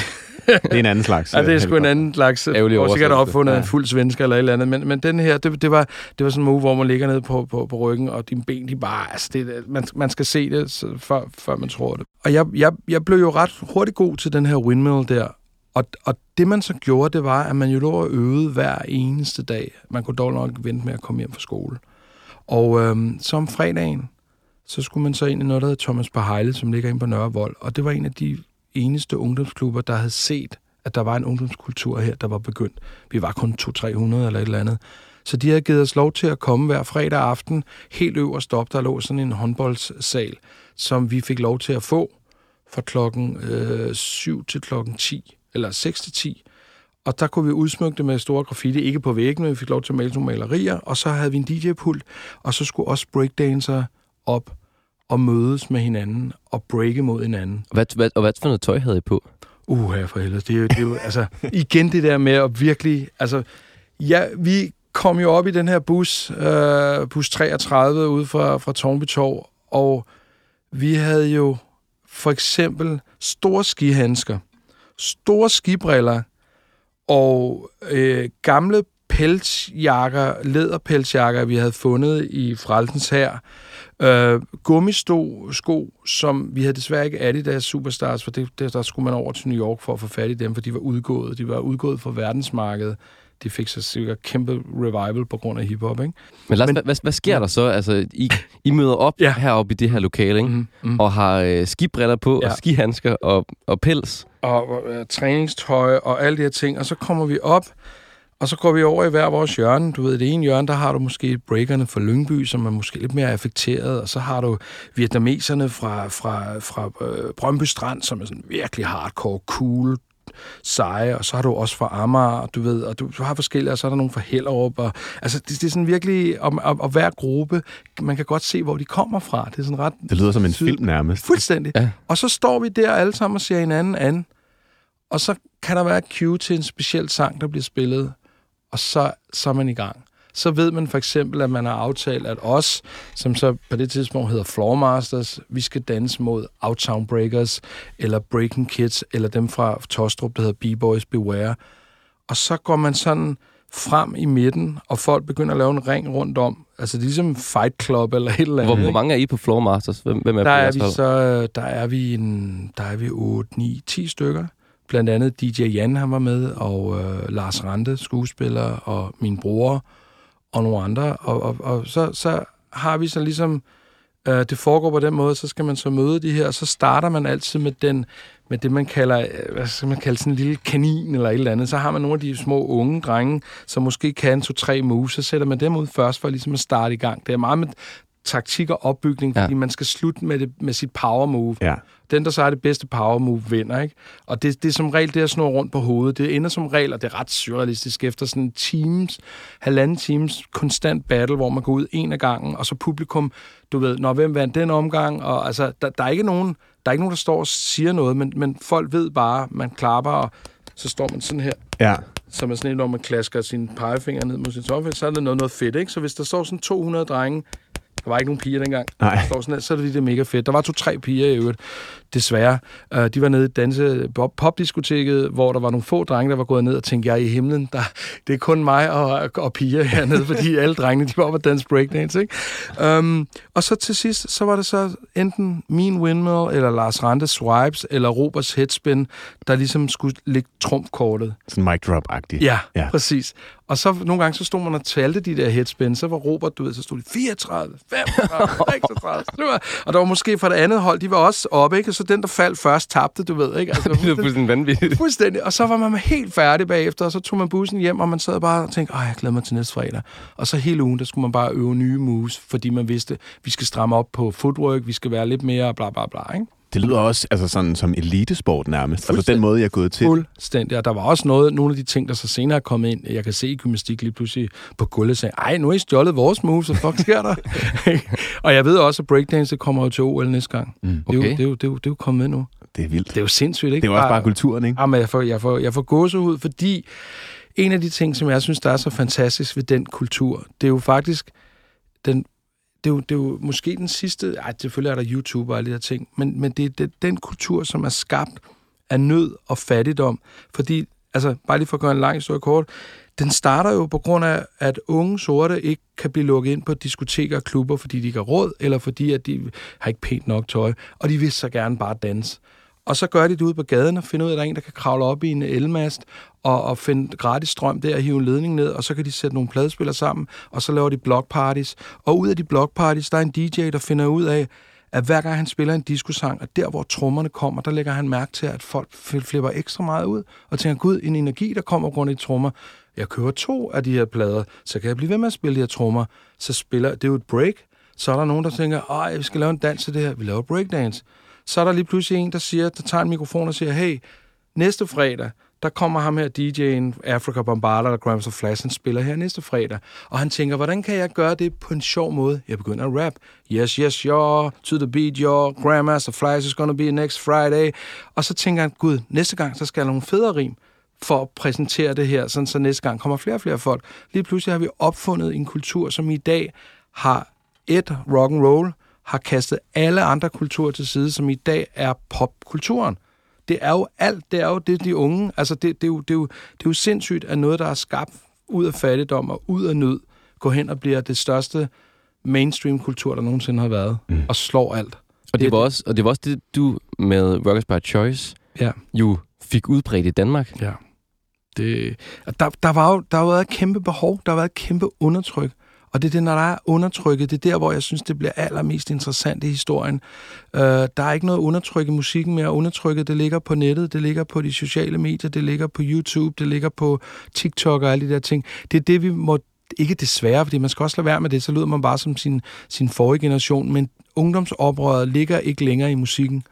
Det er en anden slags. Ja, det er sgu en anden slags, Ærgerlig og sikkert opfundet Ja. en fuld svensker eller et eller andet, men, men den her, det, det, var, det var sådan en move, hvor man ligger ned på, på, på ryggen, og dine ben, de bare, altså det, man, man skal se det, så, før, før man tror det. Og jeg, jeg, jeg blev jo ret hurtigt god til den her windmill der, og, og det man så gjorde, det var, at man jo lå og øvede hver eneste dag. Man kunne dog nok vente med at komme hjem fra skole. Og øhm, så om fredagen, så skulle man så ind i noget, der hedder Thomas Bahejle, som ligger inde på Nørre Vold. Og det var en af de eneste ungdomsklubber, der havde set, at der var en ungdomskultur her, der var begyndt. Vi var kun 200-300 eller et eller andet. Så de havde givet os lov til at komme hver fredag aften helt øverst op. Der lå sådan en håndboldssal, som vi fik lov til at få fra klokken øh, 7 til klokken 10, eller 6 til 10. Og der kunne vi udsmykke det med store graffiti, ikke på væggene, vi fik lov til at male nogle malerier, og så havde vi en DJ-pult, og så skulle også breakdancer op og mødes med hinanden og breake mod hinanden. Og hvad, hvad, og hvad for noget tøj havde I på? Uh, her for helvede. Det er jo, det er jo altså, igen det der med at virkelig, altså, ja, vi kom jo op i den her bus, øh, bus 33 ude fra, fra Tornby Torv, og vi havde jo for eksempel store skihandsker, store skibriller og øh, gamle pelsjakker, læderpelsjakker, vi havde fundet i Frelsens her. Øh, gummisto sko, som vi havde desværre ikke Adidas Superstars, for det, det, der skulle man over til New York for at få fat i dem, for de var udgået. De var udgået fra verdensmarkedet de fik så sikkert kæmpe revival på grund af hiphop, ikke? Men, Lars, Men hvad, hvad, hvad sker ja. der så? Altså, I, I møder op ja. heroppe i det her lokale, ikke? Mm, mm. og har øh, skibriller på, ja. og skihandsker og, og pels. Og, og øh, træningstøj og alle de her ting, og så kommer vi op, og så går vi over i hver vores hjørne. Du ved, det ene hjørne, der har du måske breakerne fra Lyngby, som er måske lidt mere affekteret, og så har du vietnameserne fra, fra, fra øh, Brøndby Strand, som er sådan virkelig hardcore, cool, seje, og så har du også fra Amager, du ved, og du, du har forskellige, og så er der nogle fra Hellerup, og, altså det, det er sådan virkelig, og, og, og hver gruppe, man kan godt se, hvor de kommer fra. Det er sådan ret... Det lyder som en syd- film nærmest. Fuldstændig. Ja. Og så står vi der alle sammen og ser hinanden an, og så kan der være et cue til en speciel sang, der bliver spillet, og så, så er man i gang så ved man for eksempel, at man har aftalt, at os, som så på det tidspunkt hedder Floormasters, vi skal danse mod Outtown Breakers, eller Breaking Kids, eller dem fra Tostrup, der hedder B-Boys Beware. Og så går man sådan frem i midten, og folk begynder at lave en ring rundt om. Altså det er ligesom Fight Club eller et eller andet. Hvor, hvor mange er I på Floor Masters? Hvem, hvem er der, er vi så, der er vi en, der er vi 8, 9, 10 stykker. Blandt andet DJ Jan, han var med, og øh, Lars Rante, skuespiller, og min bror, og nogle andre. Og, og, og så, så har vi så ligesom, øh, det foregår på den måde, så skal man så møde de her, og så starter man altid med den med det, man kalder, øh, hvad skal man kalde sådan en lille kanin eller et eller andet. Så har man nogle af de små unge drenge, som måske kan to-tre moves, så sætter man dem ud først for ligesom at starte i gang. Det er meget med taktik og opbygning, fordi ja. man skal slutte med, det, med sit power move. Ja. Den, der så har det bedste power move, vinder. Ikke? Og det, det er som regel det at snurre rundt på hovedet. Det ender som regel, og det er ret surrealistisk, efter sådan en teams, halvanden teams konstant battle, hvor man går ud en af gangen, og så publikum, du ved, når hvem vandt den omgang, og altså, der, der er ikke nogen, der er ikke nogen, der står og siger noget, men, men folk ved bare, man klapper, og så står man sådan her. Ja. Som er sådan en, når man klasker sine pegefinger ned mod sin tommelfinger, så er det noget, noget fedt, ikke? Så hvis der står sådan 200 drenge var ikke nogen piger dengang. Nej. Så, sådan, så er det, mega fedt. Der var to-tre piger i øvrigt, desværre. Uh, de var nede i danse popdiskoteket, hvor der var nogle få drenge, der var gået ned og tænkte, jeg er i himlen. Der, det er kun mig og, og piger hernede, fordi alle drengene, de var oppe at danse breakdance. Ikke? Um, og så til sidst, så var det så enten min windmill, eller Lars Rantes swipes, eller Roberts headspin, der ligesom skulle lægge trumfkortet. Sådan mic drop-agtigt. Ja, ja, præcis. Og så nogle gange, så stod man og talte de der headspin, så var Robert, du ved, så stod det 34, 35, 36, og der var måske fra det andet hold, de var også oppe, ikke? Så den, der faldt først, tabte, du ved. Ikke? Altså, det er fuldstændig vanvittigt. Fuldstændig. Og så var man helt færdig bagefter, og så tog man bussen hjem, og man sad bare og tænkte, jeg glæder mig til næste fredag. Og så hele ugen, der skulle man bare øve nye moves, fordi man vidste, vi skal stramme op på footwork, vi skal være lidt mere bla bla bla. Ikke? Det lyder også altså sådan som elitesport nærmest. Altså den måde, jeg er gået til. Fuldstændig. Og der var også noget, nogle af de ting, der så senere er kommet ind. Jeg kan se i gymnastik lige pludselig på gulvet sagde, ej, nu har I stjålet vores moves, så fuck sker der? og jeg ved også, at breakdance kommer jo til OL næste gang. Mm, okay. det, er jo, det, er jo, det, er jo, det er jo kommet med nu. Det er vildt. Det er jo sindssygt, ikke? Det er jo også bare kulturen, ikke? Jamen, jeg får, jeg får, jeg får gåsehud, fordi en af de ting, som jeg synes, der er så fantastisk ved den kultur, det er jo faktisk den det er, jo, det er jo måske den sidste... Ej, selvfølgelig er der YouTube og alle de her ting, men, men det er det, den kultur, som er skabt af nød og fattigdom. Fordi, altså, bare lige for at gøre en lang historie kort, den starter jo på grund af, at unge sorte ikke kan blive lukket ind på diskoteker og klubber, fordi de ikke har råd, eller fordi at de har ikke pænt nok tøj, og de vil så gerne bare danse. Og så gør de det ude på gaden og finder ud af, at der er en, der kan kravle op i en elmast og, og finde gratis strøm der og hive en ledning ned, og så kan de sætte nogle pladespillere sammen, og så laver de blockparties. Og ud af de blockparties, der er en DJ, der finder ud af, at hver gang han spiller en diskosang, og der hvor trommerne kommer, der lægger han mærke til, at folk flipper ekstra meget ud, og tænker, gud, en energi, der kommer rundt i trommer. Jeg kører to af de her plader, så kan jeg blive ved med at spille de her trommer. Så spiller, det er jo et break. Så er der nogen, der tænker, ej, vi skal lave en dans til det her. Vi laver breakdance så er der lige pludselig en, der siger, der tager en mikrofon og siger, hey, næste fredag, der kommer ham her DJ'en, Africa Bombarder, der Grams of Flash, han spiller her næste fredag. Og han tænker, hvordan kan jeg gøre det på en sjov måde? Jeg begynder at rap. Yes, yes, yo, to the beat, yo, Grandmaster Flash is gonna be next Friday. Og så tænker han, gud, næste gang, så skal jeg nogle federe rim for at præsentere det her, sådan så næste gang kommer flere og flere folk. Lige pludselig har vi opfundet en kultur, som i dag har et rock and roll, har kastet alle andre kulturer til side, som i dag er popkulturen. Det er jo alt, det er jo det, de unge, altså det, det, er jo, det, er jo, det er jo sindssygt, at noget, der er skabt ud af fattigdom og ud af nød, går hen og bliver det største mainstream-kultur, der nogensinde har været, mm. og slår alt. Og det, det, var også, og det var også det, du med Rockers by Choice ja. jo fik udbredt i Danmark. Ja. Det, der, der, var jo, der har været et kæmpe behov, der har været et kæmpe undertryk. Og det er det, når der er undertrykket, det er der, hvor jeg synes, det bliver allermest interessant i historien. Øh, der er ikke noget undertrykket musikken mere. Undertrykket, det ligger på nettet, det ligger på de sociale medier, det ligger på YouTube, det ligger på TikTok og alle de der ting. Det er det, vi må ikke desværre, fordi man skal også lade være med det, så lyder man bare som sin, sin forrige generation, men ungdomsoprøret ligger ikke længere i musikken.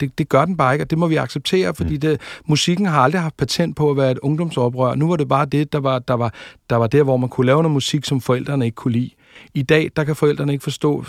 Det, det gør den bare ikke, og det må vi acceptere, fordi mm. det, musikken har aldrig haft patent på at være et ungdomsoprør. Nu var det bare det, der var, der var, der var der, hvor man kunne lave noget musik, som forældrene ikke kunne lide. I dag, der kan forældrene ikke forstå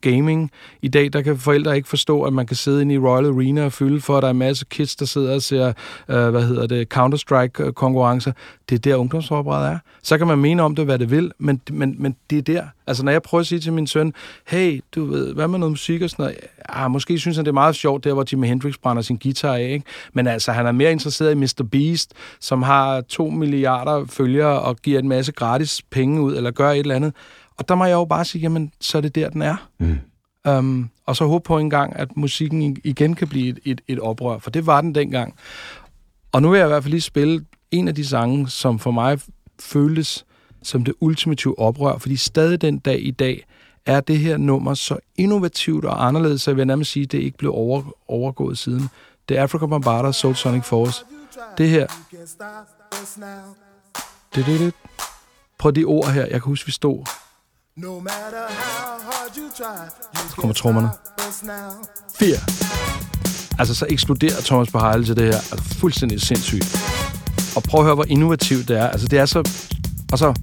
gaming. I dag, der kan forældre ikke forstå, at man kan sidde inde i Royal Arena og fylde for, at der er en masse kids, der sidder og ser, uh, hvad hedder det, Counter-Strike-konkurrencer. Det er der, ungdomsoprøret er. Så kan man mene om det, hvad det vil, men, men, men det er der. Altså, når jeg prøver at sige til min søn, hey, du ved, hvad med noget musik og sådan noget? Ah, måske synes han, det er meget sjovt, der hvor Jimi Hendrix brænder sin guitar af, ikke? Men altså, han er mere interesseret i Mr. Beast, som har to milliarder følgere og giver en masse gratis penge ud, eller gør et eller andet. Og der må jeg jo bare sige, jamen, så er det der, den er. Mm. Um, og så håbe på en gang, at musikken igen kan blive et, et, et oprør, for det var den dengang. Og nu vil jeg i hvert fald lige spille en af de sange, som for mig føltes som det ultimative oprør, fordi stadig den dag i dag er det her nummer så innovativt og anderledes, så jeg vil nærmest sige, at det ikke blev over, overgået siden. Det er Africa Bombarders Soul Sonic Force. Det her. Det, det, det. Prøv de ord her. Jeg kan huske, vi stod. Så kommer trommerne. Fire. Altså, så eksploderer Thomas Bahale til det her. Altså, fuldstændig sindssygt. Og prøv at høre, hvor innovativt det er. Altså, det er så... Og så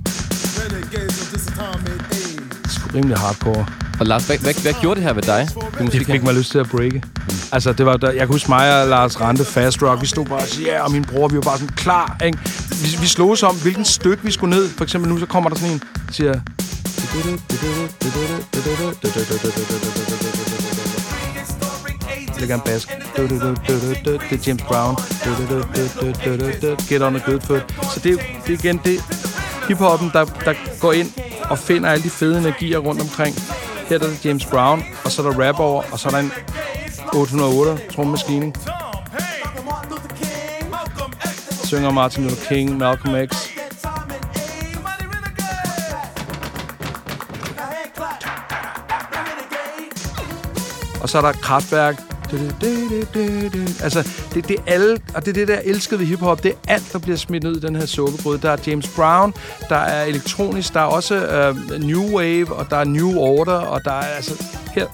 rimelig hardcore. Og Lars, hvad, hvad, hvad gjorde det her ved dig? Det, det fik mig lyst til at breake. Mm. Altså, det var, der, jeg kan huske mig og Lars Rante, Fast Rock, vi stod bare og sagde, ja, og min bror, vi var bare sådan klar, ikke? Vi, vi slog os om, hvilken stykke vi skulle ned. For eksempel nu, så kommer der sådan en, siger... ligger en bask. Det er James Brown. Get on a good foot. Så det, det er igen det hiphoppen, der, der går ind og finder alle de fede energier rundt omkring. Her er der James Brown, og så er der rap over, og så er der en 808 trommemaskine. Synger Martin Luther King, Malcolm X. Og så er der kraftværk, Altså, det, det er alle, og det er det, der elskede ved hiphop. Det er alt, der bliver smidt ud i den her suppegryde. Der er James Brown, der er elektronisk, der er også uh, New Wave, og der er New Order, og der er altså... Her...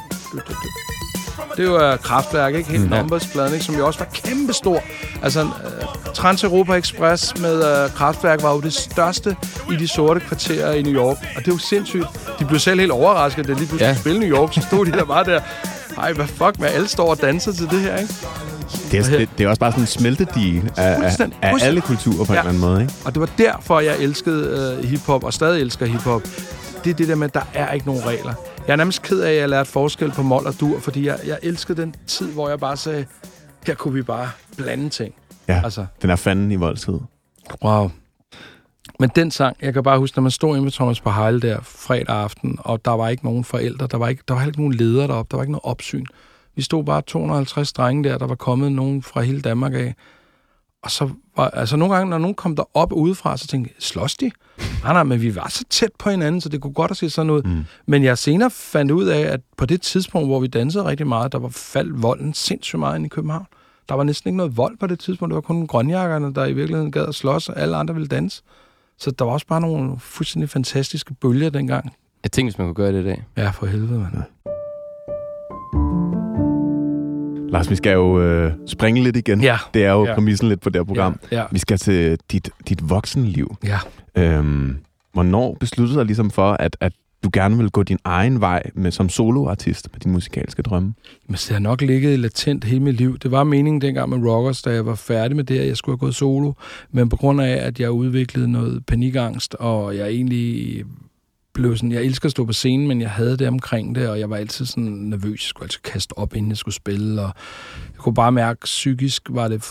Det er jo uh, kraftværk, ikke? Helt mm, ja. Numbers-pladen, ikke? Som jo også var kæmpestor. Altså, uh, Trans-Europa Express med uh, kraftværk var jo det største i de sorte kvarterer i New York. Og det er jo sindssygt. De blev selv helt overrasket, da de lige pludselig ja. spille New York. Så stod de der bare der ej, hvad fuck, hvad alle står og danser til det her, ikke? Det er, det, det er også bare sådan en smeltedige af, af, af alle kulturer på ja. en eller anden måde, ikke? Og det var derfor, jeg elskede uh, hiphop, og stadig elsker hiphop. Det er det der med, at der er ikke nogen regler. Jeg er nærmest ked af, at jeg lærte forskel på mål og dur, fordi jeg, jeg elskede den tid, hvor jeg bare sagde, her kunne vi bare blande ting. Ja, altså. den er fanden i voldtid. Wow. Men den sang, jeg kan bare huske, når man stod inde med Thomas på Heil der fredag aften, og der var ikke nogen forældre, der var, ikke, der var heller ikke nogen ledere deroppe, der var ikke noget opsyn. Vi stod bare 250 drenge der, der var kommet nogen fra hele Danmark af. Og så var, altså nogle gange, når nogen kom der op udefra, så tænkte jeg, slås de? Nej, nej, men vi var så tæt på hinanden, så det kunne godt at se sådan ud. Mm. Men jeg senere fandt ud af, at på det tidspunkt, hvor vi dansede rigtig meget, der var faldt volden sindssygt meget ind i København. Der var næsten ikke noget vold på det tidspunkt. Det var kun grønjakkerne, der i virkeligheden gad at slås, og alle andre ville danse. Så der var også bare nogle fuldstændig fantastiske bølger dengang. Jeg tænkte, hvis man kunne gøre det i dag. Ja, for helvede, mand. Ja. Lars, vi skal jo øh, springe lidt igen. Ja. Det er jo ja. præmissen lidt på det her program. Ja. Ja. Vi skal til dit, dit voksenliv. Ja. Øhm, hvornår besluttede du dig ligesom for, at, at du gerne vil gå din egen vej med som soloartist med dine musikalske drømme? Men det har nok ligget latent hele mit liv. Det var meningen dengang med Rockers, da jeg var færdig med det, at jeg skulle have gået solo. Men på grund af, at jeg udviklede noget panikangst, og jeg egentlig blev sådan, jeg elsker at stå på scenen, men jeg havde det omkring det, og jeg var altid sådan nervøs. Jeg skulle altid kaste op, inden jeg skulle spille, og jeg kunne bare mærke, psykisk var det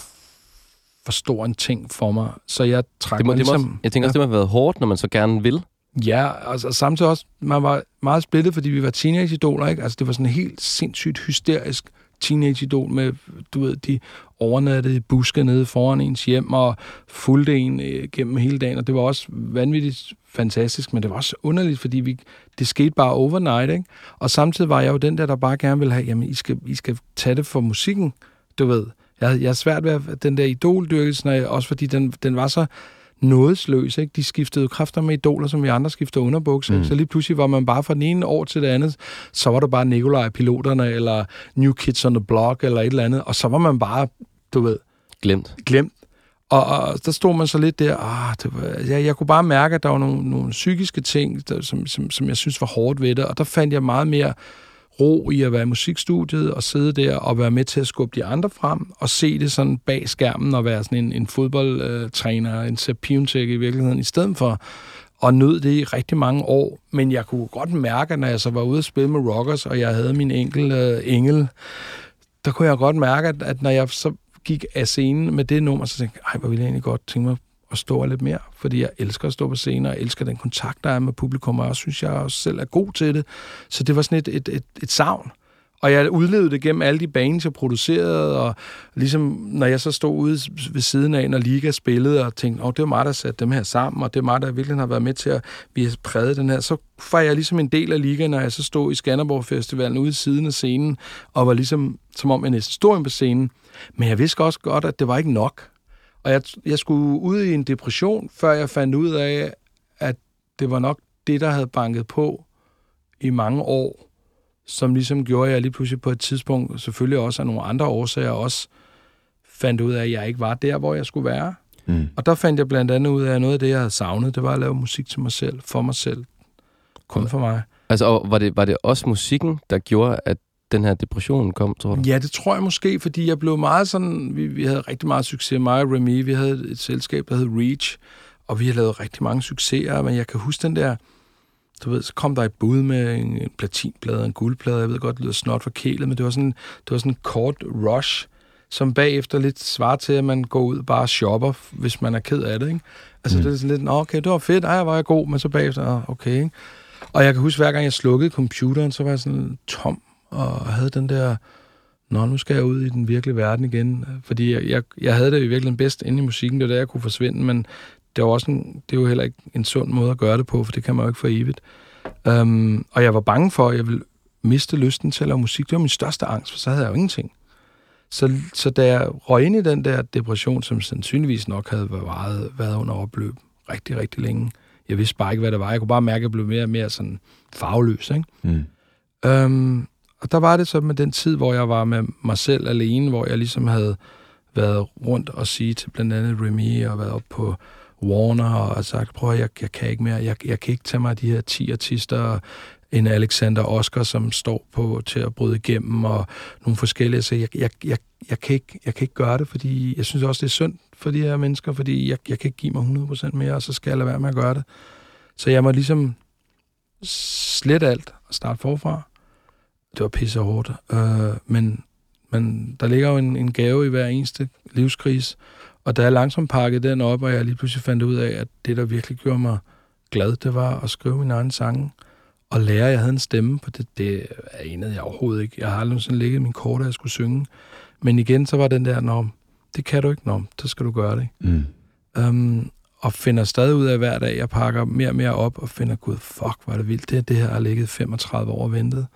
for stor en ting for mig. Så jeg trak Det må, mig det må, ligesom... jeg tænker også, det må have været hårdt, når man så gerne vil. Ja, og, og samtidig også, man var meget splittet, fordi vi var teenage-idoler, ikke? Altså, det var sådan en helt sindssygt hysterisk teenage-idol med, du ved, de overnattede buske nede foran ens hjem og fulgte en øh, gennem hele dagen, og det var også vanvittigt fantastisk, men det var også underligt, fordi vi, det skete bare overnight, ikke? Og samtidig var jeg jo den der, der bare gerne ville have, jamen, I skal, I skal tage det for musikken, du ved. Jeg, jeg er svært ved at- den der idoldyrkelse, også fordi den, den var så nådesløs, ikke? De skiftede jo kræfter med idoler, som vi andre skifter underbukser. Mm. Så lige pludselig var man bare fra den ene år til det andet, så var der bare Nikolaj Piloterne, eller New Kids on the Block, eller et eller andet, og så var man bare, du ved, Glemt. glemt. Og, og der stod man så lidt der, ah, det var, jeg, jeg kunne bare mærke, at der var nogle, nogle psykiske ting, der, som, som, som jeg synes var hårdt ved det, og der fandt jeg meget mere ro i at være i musikstudiet og sidde der og være med til at skubbe de andre frem og se det sådan bag skærmen og være sådan en, en fodboldtræner, en Sepp Piontek i virkeligheden, i stedet for og nød det i rigtig mange år. Men jeg kunne godt mærke, når jeg så var ude at spille med Rockers, og jeg havde min enkel øh, engel, der kunne jeg godt mærke, at, at når jeg så gik af scenen med det nummer, så tænkte jeg, ej, hvor ville jeg egentlig godt tænke mig at stå lidt mere, fordi jeg elsker at stå på scenen, og jeg elsker den kontakt, der er med publikum, og jeg synes, jeg også selv er god til det. Så det var sådan et, et, et, et savn. Og jeg udlevede det gennem alle de baner, jeg producerede, og ligesom, når jeg så stod ude ved siden af, når Liga spillede, og tænkte, åh, det var mig, der satte dem her sammen, og det er mig, der virkelig har været med til at vi har præget den her, så var jeg ligesom en del af Liga, når jeg så stod i Skanderborg Festivalen ude i siden af scenen, og var ligesom, som om jeg næsten stod på scenen. Men jeg vidste også godt, at det var ikke nok. Og jeg, jeg skulle ud i en depression, før jeg fandt ud af, at det var nok det, der havde banket på i mange år, som ligesom gjorde, at jeg lige pludselig på et tidspunkt, selvfølgelig også af nogle andre årsager, også fandt ud af, at jeg ikke var der, hvor jeg skulle være. Mm. Og der fandt jeg blandt andet ud af, at noget af det, jeg havde savnet, det var at lave musik til mig selv, for mig selv. Kun for mig. Altså, og var det, var det også musikken, der gjorde, at den her depression kom, tror du? Ja, det tror jeg måske, fordi jeg blev meget sådan... Vi, vi havde rigtig meget succes, mig og Remy. Vi havde et selskab, der hed Reach, og vi har lavet rigtig mange succeser, men jeg kan huske den der... Du ved, så kom der et bud med en, en platinplade og en guldplade. Jeg ved godt, det lyder snot for kælet, men det var sådan, det var sådan en kort rush, som bagefter lidt svarer til, at man går ud og bare shopper, hvis man er ked af det, ikke? Altså, mm. det er sådan lidt, "Nå, okay, det var fedt, ej, var jeg god, men så bagefter, "Nå, okay, ikke? Og jeg kan huske, hver gang jeg slukkede computeren, så var jeg sådan tom, og havde den der, nå, nu skal jeg ud i den virkelige verden igen. Fordi jeg, jeg, jeg havde det i virkeligheden bedst inde i musikken, det var der, jeg kunne forsvinde, men det var også en, det er jo heller ikke en sund måde at gøre det på, for det kan man jo ikke for evigt. Um, og jeg var bange for, at jeg ville miste lysten til at lave musik. Det var min største angst, for så havde jeg jo ingenting. Så, så da jeg røg ind i den der depression, som sandsynligvis nok havde været, været under opløb rigtig, rigtig længe, jeg vidste bare ikke, hvad det var. Jeg kunne bare mærke, at jeg blev mere og mere sådan farveløs, ikke? Mm. Øhm, og der var det så med den tid, hvor jeg var med mig selv alene, hvor jeg ligesom havde været rundt og sige til blandt andet Remy og været op på Warner og sagt, prøv jeg, jeg kan ikke mere, jeg, jeg kan ikke tage mig de her 10 artister, og en Alexander Oscar, som står på til at bryde igennem, og nogle forskellige, så jeg, jeg, jeg, jeg, kan ikke, jeg kan ikke gøre det, fordi jeg synes også, det er synd for de her mennesker, fordi jeg, jeg kan ikke give mig 100% mere, og så skal jeg lade være med at gøre det. Så jeg må ligesom slet alt og starte forfra. Det var pisse hårdt. Øh, men, men der ligger jo en, en gave i hver eneste livskris. Og da jeg langsomt pakkede den op, og jeg lige pludselig fandt ud af, at det, der virkelig gjorde mig glad, det var at skrive min egen sange. Og lære, at jeg havde en stemme på det, det anede jeg overhovedet ikke. Jeg har aldrig sådan ligget min kort, at jeg skulle synge. Men igen, så var den der, nå, det kan du ikke, nå, så skal du gøre det. Mm. Um, og finder stadig ud af hver dag, jeg pakker mere og mere op, og finder, gud, fuck, hvor er det vildt. Det, det her har ligget 35 år og ventet.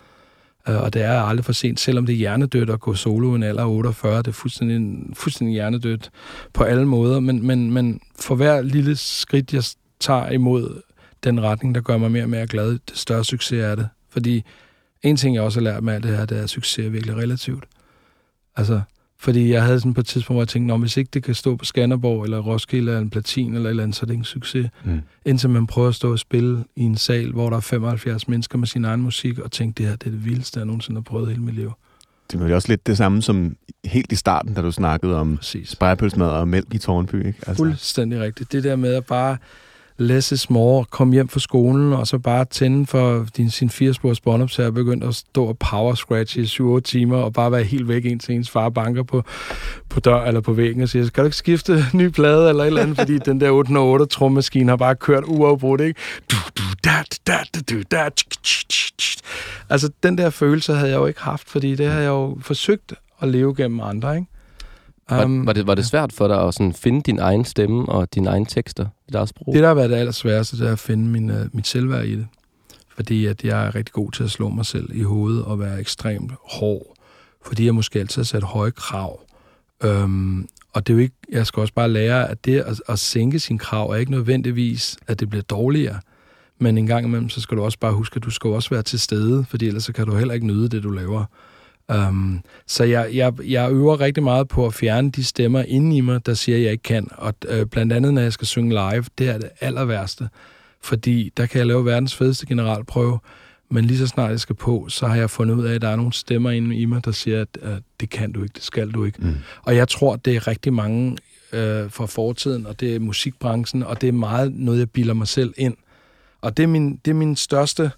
Øh, og det er aldrig for sent, selvom det er hjernedødt at gå solo i en alder 48. Det er fuldstændig, fuldstændig hjernedødt på alle måder. Men, men, men for hver lille skridt, jeg tager imod den retning, der gør mig mere og mere glad, det større succes er det. Fordi en ting, jeg også har lært med alt det her, det er, at succes er virkelig relativt. Altså, fordi jeg havde sådan på et tidspunkt, hvor jeg tænkte, "Nå, hvis ikke det kan stå på Skanderborg, eller Roskilde, eller en platin, eller et eller andet, så er det en succes. Mm. Indtil man prøver at stå og spille i en sal, hvor der er 75 mennesker med sin egen musik, og tænke, det her det er det vildeste, jeg nogensinde har prøvet hele mit liv. Det var jo også lidt det samme som helt i starten, da du snakkede om spejepølsmad og mælk i Tårnby, ikke? Altså, Fuldstændig rigtigt. Det der med at bare less is more, kom hjem fra skolen, og så bare tænde for din, sin 80-spors båndoptager, og begynde at stå og power scratch i 7-8 timer, og bare være helt væk, indtil ens far banker på, på dør eller på væggen og siger, skal du ikke skifte ny plade eller et eller andet, fordi den der 808 trummaskine har bare kørt uafbrudt, ikke? Du, du, da, da, da, du, da, Altså, den der følelse havde jeg jo ikke haft, fordi det har jeg jo forsøgt at leve gennem andre, ikke? Var, um, var, det, var det svært for dig at sådan finde din egen stemme og dine egne tekster i deres sprog? Det, der har været det allersværeste, det er at finde min, uh, mit selvværd i det. Fordi at jeg er rigtig god til at slå mig selv i hovedet og være ekstremt hård. Fordi jeg måske altid har sat høje krav. Øhm, og det er jo ikke, jeg skal også bare lære, at det at, at sænke sin krav er ikke nødvendigvis, at det bliver dårligere. Men en gang imellem, så skal du også bare huske, at du skal også være til stede, fordi ellers så kan du heller ikke nyde det, du laver. Um, så jeg, jeg, jeg øver rigtig meget på at fjerne de stemmer inde i mig, der siger, at jeg ikke kan. Og øh, blandt andet, når jeg skal synge live, det er det aller værste. Fordi der kan jeg lave verdens fedeste generalprøve, men lige så snart jeg skal på, så har jeg fundet ud af, at der er nogle stemmer inde i mig, der siger, at uh, det kan du ikke, det skal du ikke. Mm. Og jeg tror, det er rigtig mange øh, fra fortiden, og det er musikbranchen, og det er meget noget, jeg bilder mig selv ind. Og det er min, det er min største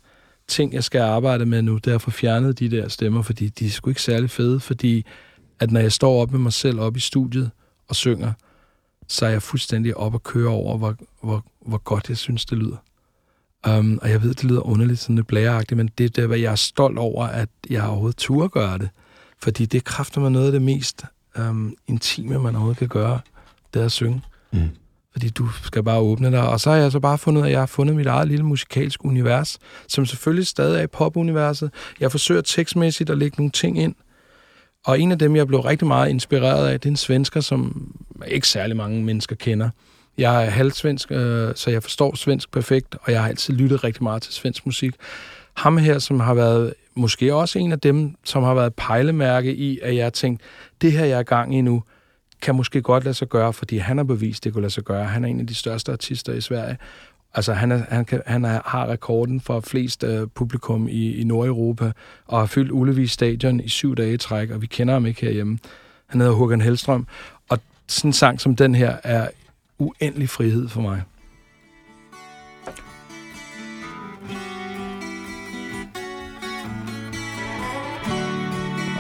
ting, jeg skal arbejde med nu, det er at få fjernet de der stemmer, fordi de er sgu ikke særlig fede, fordi at når jeg står op med mig selv op i studiet og synger, så er jeg fuldstændig op og køre over, hvor, hvor, hvor godt jeg synes, det lyder. Um, og jeg ved, det lyder underligt, sådan lidt blæreagtigt, men det er, hvad jeg er stolt over, at jeg overhovedet turde gøre det. Fordi det kræfter mig noget af det mest um, intime, man overhovedet kan gøre, det er at synge. Mm fordi du skal bare åbne dig. Og så har jeg så bare fundet, at jeg har fundet mit eget lille musikalsk univers, som selvfølgelig stadig er i popuniverset. Jeg forsøger tekstmæssigt at lægge nogle ting ind. Og en af dem, jeg blev rigtig meget inspireret af, det er en svensker, som ikke særlig mange mennesker kender. Jeg er halvsvensk, øh, så jeg forstår svensk perfekt, og jeg har altid lyttet rigtig meget til svensk musik. Ham her, som har været måske også en af dem, som har været pejlemærke i, at jeg har tænkt, det her, jeg er gang i nu, kan måske godt lade sig gøre, fordi han har bevist, det kunne lade sig gøre. Han er en af de største artister i Sverige. Altså, han, er, han, kan, han er, har rekorden for flest øh, publikum i, i Nordeuropa, og har fyldt Ullevi Stadion i syv dage i træk, og vi kender ham ikke herhjemme. Han hedder Håkan Hellstrøm, og sådan en sang som den her er uendelig frihed for mig.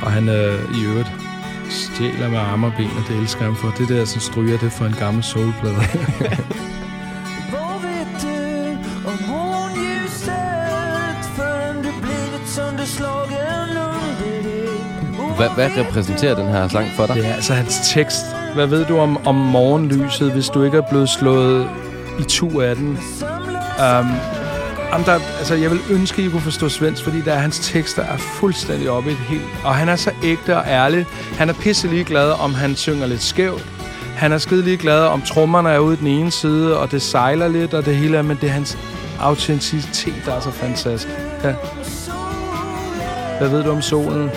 Og han er øh, i øvrigt stjæler med arme og ben, og det elsker ham for. Det der, som stryger det for en gammel soulplade. Hvad, hvad repræsenterer den her sang for dig? Det er altså hans tekst. Hvad ved du om, om morgenlyset, hvis du ikke er blevet slået i to af den? Um, Jamen, der, altså, jeg vil ønske, at I kunne forstå svensk, fordi der hans tekster er fuldstændig oppe i det helt... Og han er så ægte og ærlig. Han er pisselig glad, om han synger lidt skævt. Han er skide glad, om trommerne er ude den ene side, og det sejler lidt, og det hele er, men det er hans autenticitet, der er så fantastisk. Ja. Hvad ved du om solen?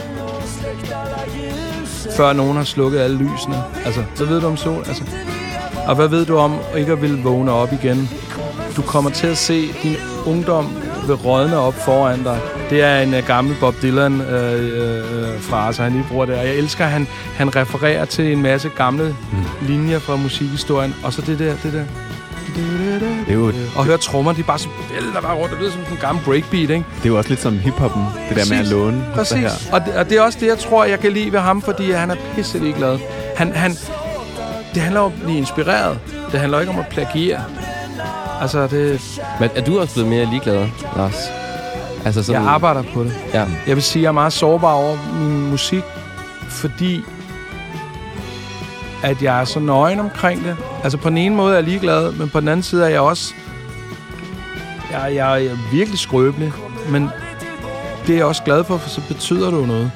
Før nogen har slukket alle lysene. Altså, hvad ved du om solen? Altså, og hvad ved du om ikke at ville vågne op igen? Du kommer til at se din ungdom vil rådne op foran dig. Det er en uh, gammel Bob Dylan-frase, uh, uh, han lige bruger der. Og jeg elsker, at han, han refererer til en masse gamle mm. linjer fra musikhistorien. Og så det der, det der. Det er jo, og høre trommer, de bare så vælter bare rundt. Det lyder som en gammel breakbeat, ikke? Det er jo også lidt som hiphoppen, det Præcis. der med at låne. Præcis. Her. Og, det, og det er også det, jeg tror, jeg kan lide ved ham, fordi han er pisse glad. Han, han, det handler om at blive inspireret. Det handler ikke om at plagiere. Altså, det... Men er du også blevet mere ligeglad, Lars? Altså sådan... Jeg arbejder på det. Ja. Jeg vil sige, at jeg er meget sårbar over min musik, fordi at jeg er så nøgen omkring det. Altså på den ene måde er jeg ligeglad, men på den anden side er jeg også... Jeg, jeg, jeg er virkelig skrøbelig, men det er jeg også glad for, for så betyder det jo noget.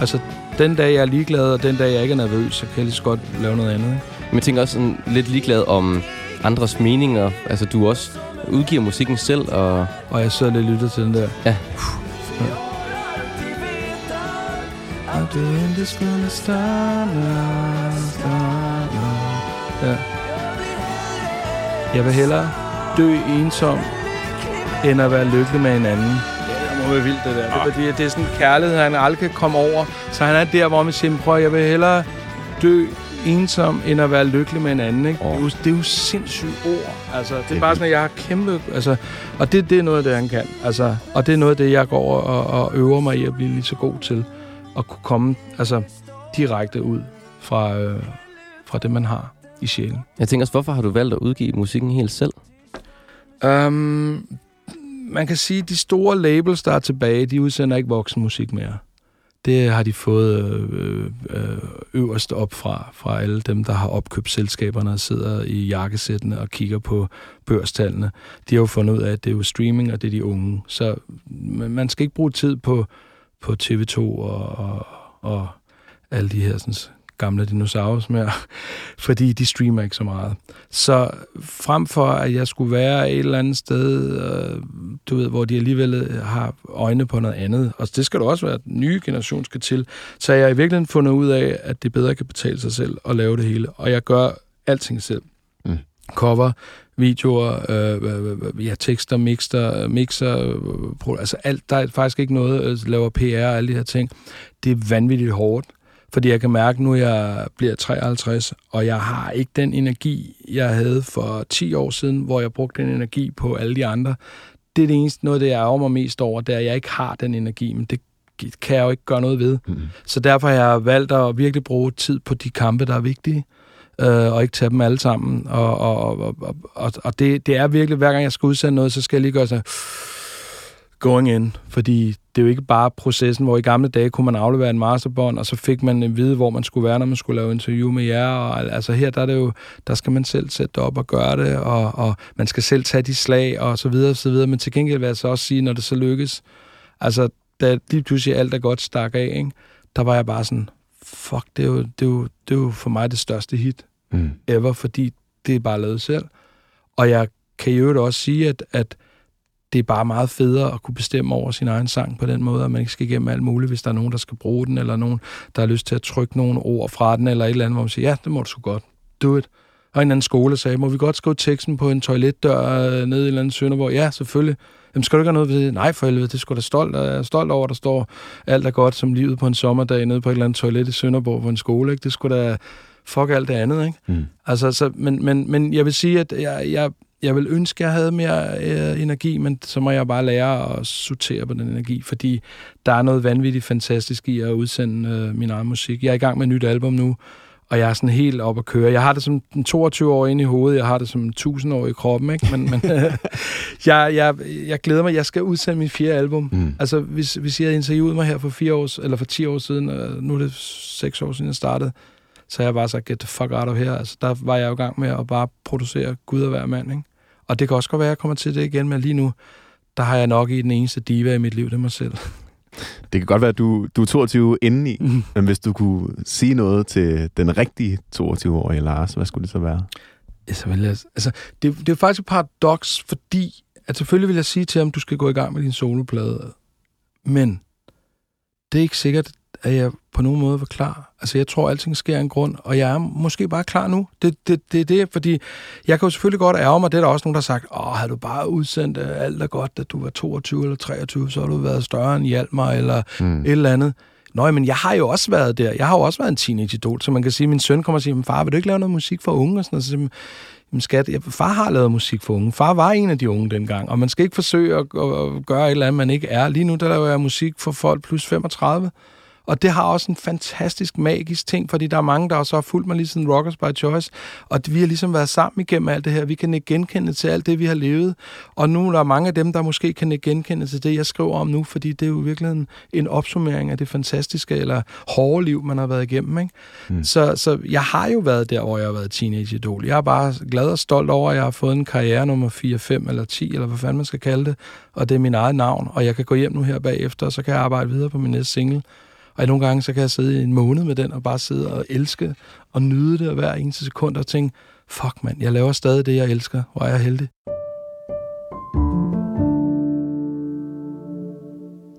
Altså, den dag jeg er ligeglad, og den dag jeg ikke er nervøs, så kan jeg lige så godt lave noget andet. Ikke? Men jeg tænker også sådan lidt ligeglad om andres meninger. Altså, du også udgiver musikken selv, og... Og jeg sidder lidt lytter til den der. Ja. Ja. Jeg vil hellere dø ensom, end at være lykkelig med en anden. Ja, det må være vildt, det der. Det, er, fordi, det er sådan en kærlighed, han aldrig kan komme over. Så han er der, hvor man siger, prøv, jeg vil hellere dø ensom, end at være lykkelig med en anden. Ikke? Oh. Det, er jo, det er jo sindssygt ord. Altså, det er bare sådan, at jeg har kæmpe... Altså, og det, det er noget af det, han kan. Altså, og det er noget af det, jeg går og, og øver mig i at blive lige så god til. At kunne komme altså, direkte ud fra, øh, fra det, man har i sjælen. Jeg tænker også, hvorfor har du valgt at udgive musikken helt selv? Um, man kan sige, at de store labels, der er tilbage, de udsender ikke voksenmusik mere. Det har de fået øh, øh, øverst op fra, fra alle dem, der har opkøbt selskaberne og sidder i jakkesættene og kigger på børstallene. De har jo fundet ud af, at det er jo streaming, og det er de unge. Så man skal ikke bruge tid på, på TV2 og, og, og alle de her sådan, gamle dinosaurus mere, fordi de streamer ikke så meget. Så frem for, at jeg skulle være et eller andet sted, øh, du ved, hvor de alligevel øh, har øjne på noget andet, og det skal du også være, at nye generation skal til, så har jeg i virkeligheden fundet ud af, at det bedre kan betale sig selv at lave det hele, og jeg gør alting selv. Mm. Cover, videoer, øh, ja, tekster, mixer, mixer, øh, altså alt, der er faktisk ikke noget, øh, laver PR og alle de her ting. Det er vanvittigt hårdt. Fordi jeg kan mærke nu, jeg bliver 53, og jeg har ikke den energi, jeg havde for 10 år siden, hvor jeg brugte den energi på alle de andre. Det er det eneste noget, det jeg ærger mig mest over, det er, at jeg ikke har den energi, men det kan jeg jo ikke gøre noget ved. Mm. Så derfor har jeg valgt at virkelig bruge tid på de kampe, der er vigtige, øh, og ikke tage dem alle sammen. Og, og, og, og, og det, det er virkelig, hver gang jeg skal udsende noget, så skal jeg lige gøre sådan going in, fordi det er jo ikke bare processen, hvor i gamle dage kunne man aflevere en masterbånd, og så fik man en vide, hvor man skulle være, når man skulle lave interview med jer, og altså her, der er det jo, der skal man selv sætte op og gøre det, og, og man skal selv tage de slag, og så videre, og så videre, men til gengæld vil jeg så også sige, når det så lykkes, altså, da lige pludselig alt er godt stak af, ikke? der var jeg bare sådan, fuck, det er jo, det er jo, det er jo for mig det største hit mm. ever, fordi det er bare lavet selv. Og jeg kan jo også sige, at, at det er bare meget federe at kunne bestemme over sin egen sang på den måde, at man ikke skal igennem alt muligt, hvis der er nogen, der skal bruge den, eller nogen, der har lyst til at trykke nogle ord fra den, eller et eller andet, hvor man siger, ja, det må du sgu godt. Do it. Og en anden skole sagde, må vi godt skrive teksten på en toiletdør øh, nede i et eller andet Sønderborg? Ja, selvfølgelig. Jamen, skal du ikke have noget ved det? Nej, for helvede, det skulle da stolt, jeg er stolt over, der står alt er godt som livet på en sommerdag nede på et eller andet toilet i Sønderborg på en skole. Ikke? Det skulle da fuck alt det andet, ikke? Mm. Altså, så, men, men, men jeg vil sige, at jeg, jeg, jeg vil ønske, at jeg havde mere øh, energi, men så må jeg bare lære at sortere på den energi, fordi der er noget vanvittigt fantastisk i at udsende øh, min egen musik. Jeg er i gang med et nyt album nu, og jeg er sådan helt op at køre. Jeg har det som en 22 år inde i hovedet, jeg har det som en 1000 år i kroppen, ikke? Men, men jeg, jeg, jeg glæder mig, jeg skal udsende min fjerde album. Mm. Altså, hvis, hvis jeg havde interviewet mig her for, fire år, eller for 10 år siden, og nu er det seks år siden, jeg startede, så jeg bare sagt, get the fuck out of here. Altså, der var jeg jo i gang med at bare producere Gud og hver mand, ikke? Og det kan også godt være, at jeg kommer til det igen, men lige nu, der har jeg nok i den eneste diva i mit liv, det er mig selv. Det kan godt være, at du, du er 22 indeni, mm. men hvis du kunne sige noget til den rigtige 22-årige Lars, hvad skulle det så være? Så vil jeg, altså, det, det er faktisk et paradoks, fordi at selvfølgelig vil jeg sige til ham, at du skal gå i gang med din soloplade, men det er ikke sikkert, at jeg på nogen måde var klar. Altså, jeg tror, at alting sker af en grund, og jeg er måske bare klar nu. Det er det, det, det, fordi jeg kan jo selvfølgelig godt ærge mig. Det er der også nogen, der har sagt, åh, havde du bare udsendt øh, alt er godt, at du var 22 eller 23, så har du været større end Hjalmar, eller mm. et eller andet. Nå, men jeg har jo også været der. Jeg har jo også været en teenage-idol, så man kan sige, at min søn kommer og siger, far, vil du ikke lave noget musik for unge? Og sådan noget. Så siger, jamen skat, ja, far har lavet musik for unge. Far var en af de unge dengang, og man skal ikke forsøge at, at gøre et eller andet, man ikke er. Lige nu, der laver jeg musik for folk plus 35. Og det har også en fantastisk magisk ting, fordi der er mange, der også har fulgt mig lige siden Rockers by Choice, og vi har ligesom været sammen igennem alt det her. Vi kan ikke genkende til alt det, vi har levet. Og nu er der mange af dem, der måske kan ikke genkende til det, jeg skriver om nu, fordi det er jo virkelig en, en opsummering af det fantastiske eller hårde liv, man har været igennem. Ikke? Mm. Så, så jeg har jo været der, hvor jeg har været teenage-idol. Jeg er bare glad og stolt over, at jeg har fået en karriere nummer 4, 5 eller 10, eller hvad fanden man skal kalde det, og det er min eget navn, og jeg kan gå hjem nu her bagefter, og så kan jeg arbejde videre på min næste single. Og nogle gange, så kan jeg sidde i en måned med den, og bare sidde og elske og nyde det hver eneste sekund, og tænke, fuck mand, jeg laver stadig det, jeg elsker. Hvor er jeg heldig.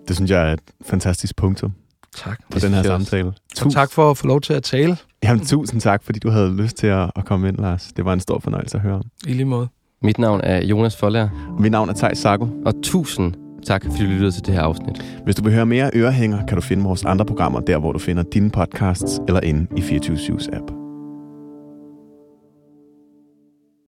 Det synes jeg er et fantastisk punktum. Tak. For den her samtale. Og tak for at få lov til at tale. Jamen, tusind tak, fordi du havde lyst til at, at komme ind, Lars. Det var en stor fornøjelse at høre om. I lige måde. Mit navn er Jonas Folger. Mit navn er Thijs Sago. Og tusind Tak, fordi du lyttede til det her afsnit. Hvis du vil høre mere ørehænger, kan du finde vores andre programmer der, hvor du finder dine podcasts eller inde i 24 app.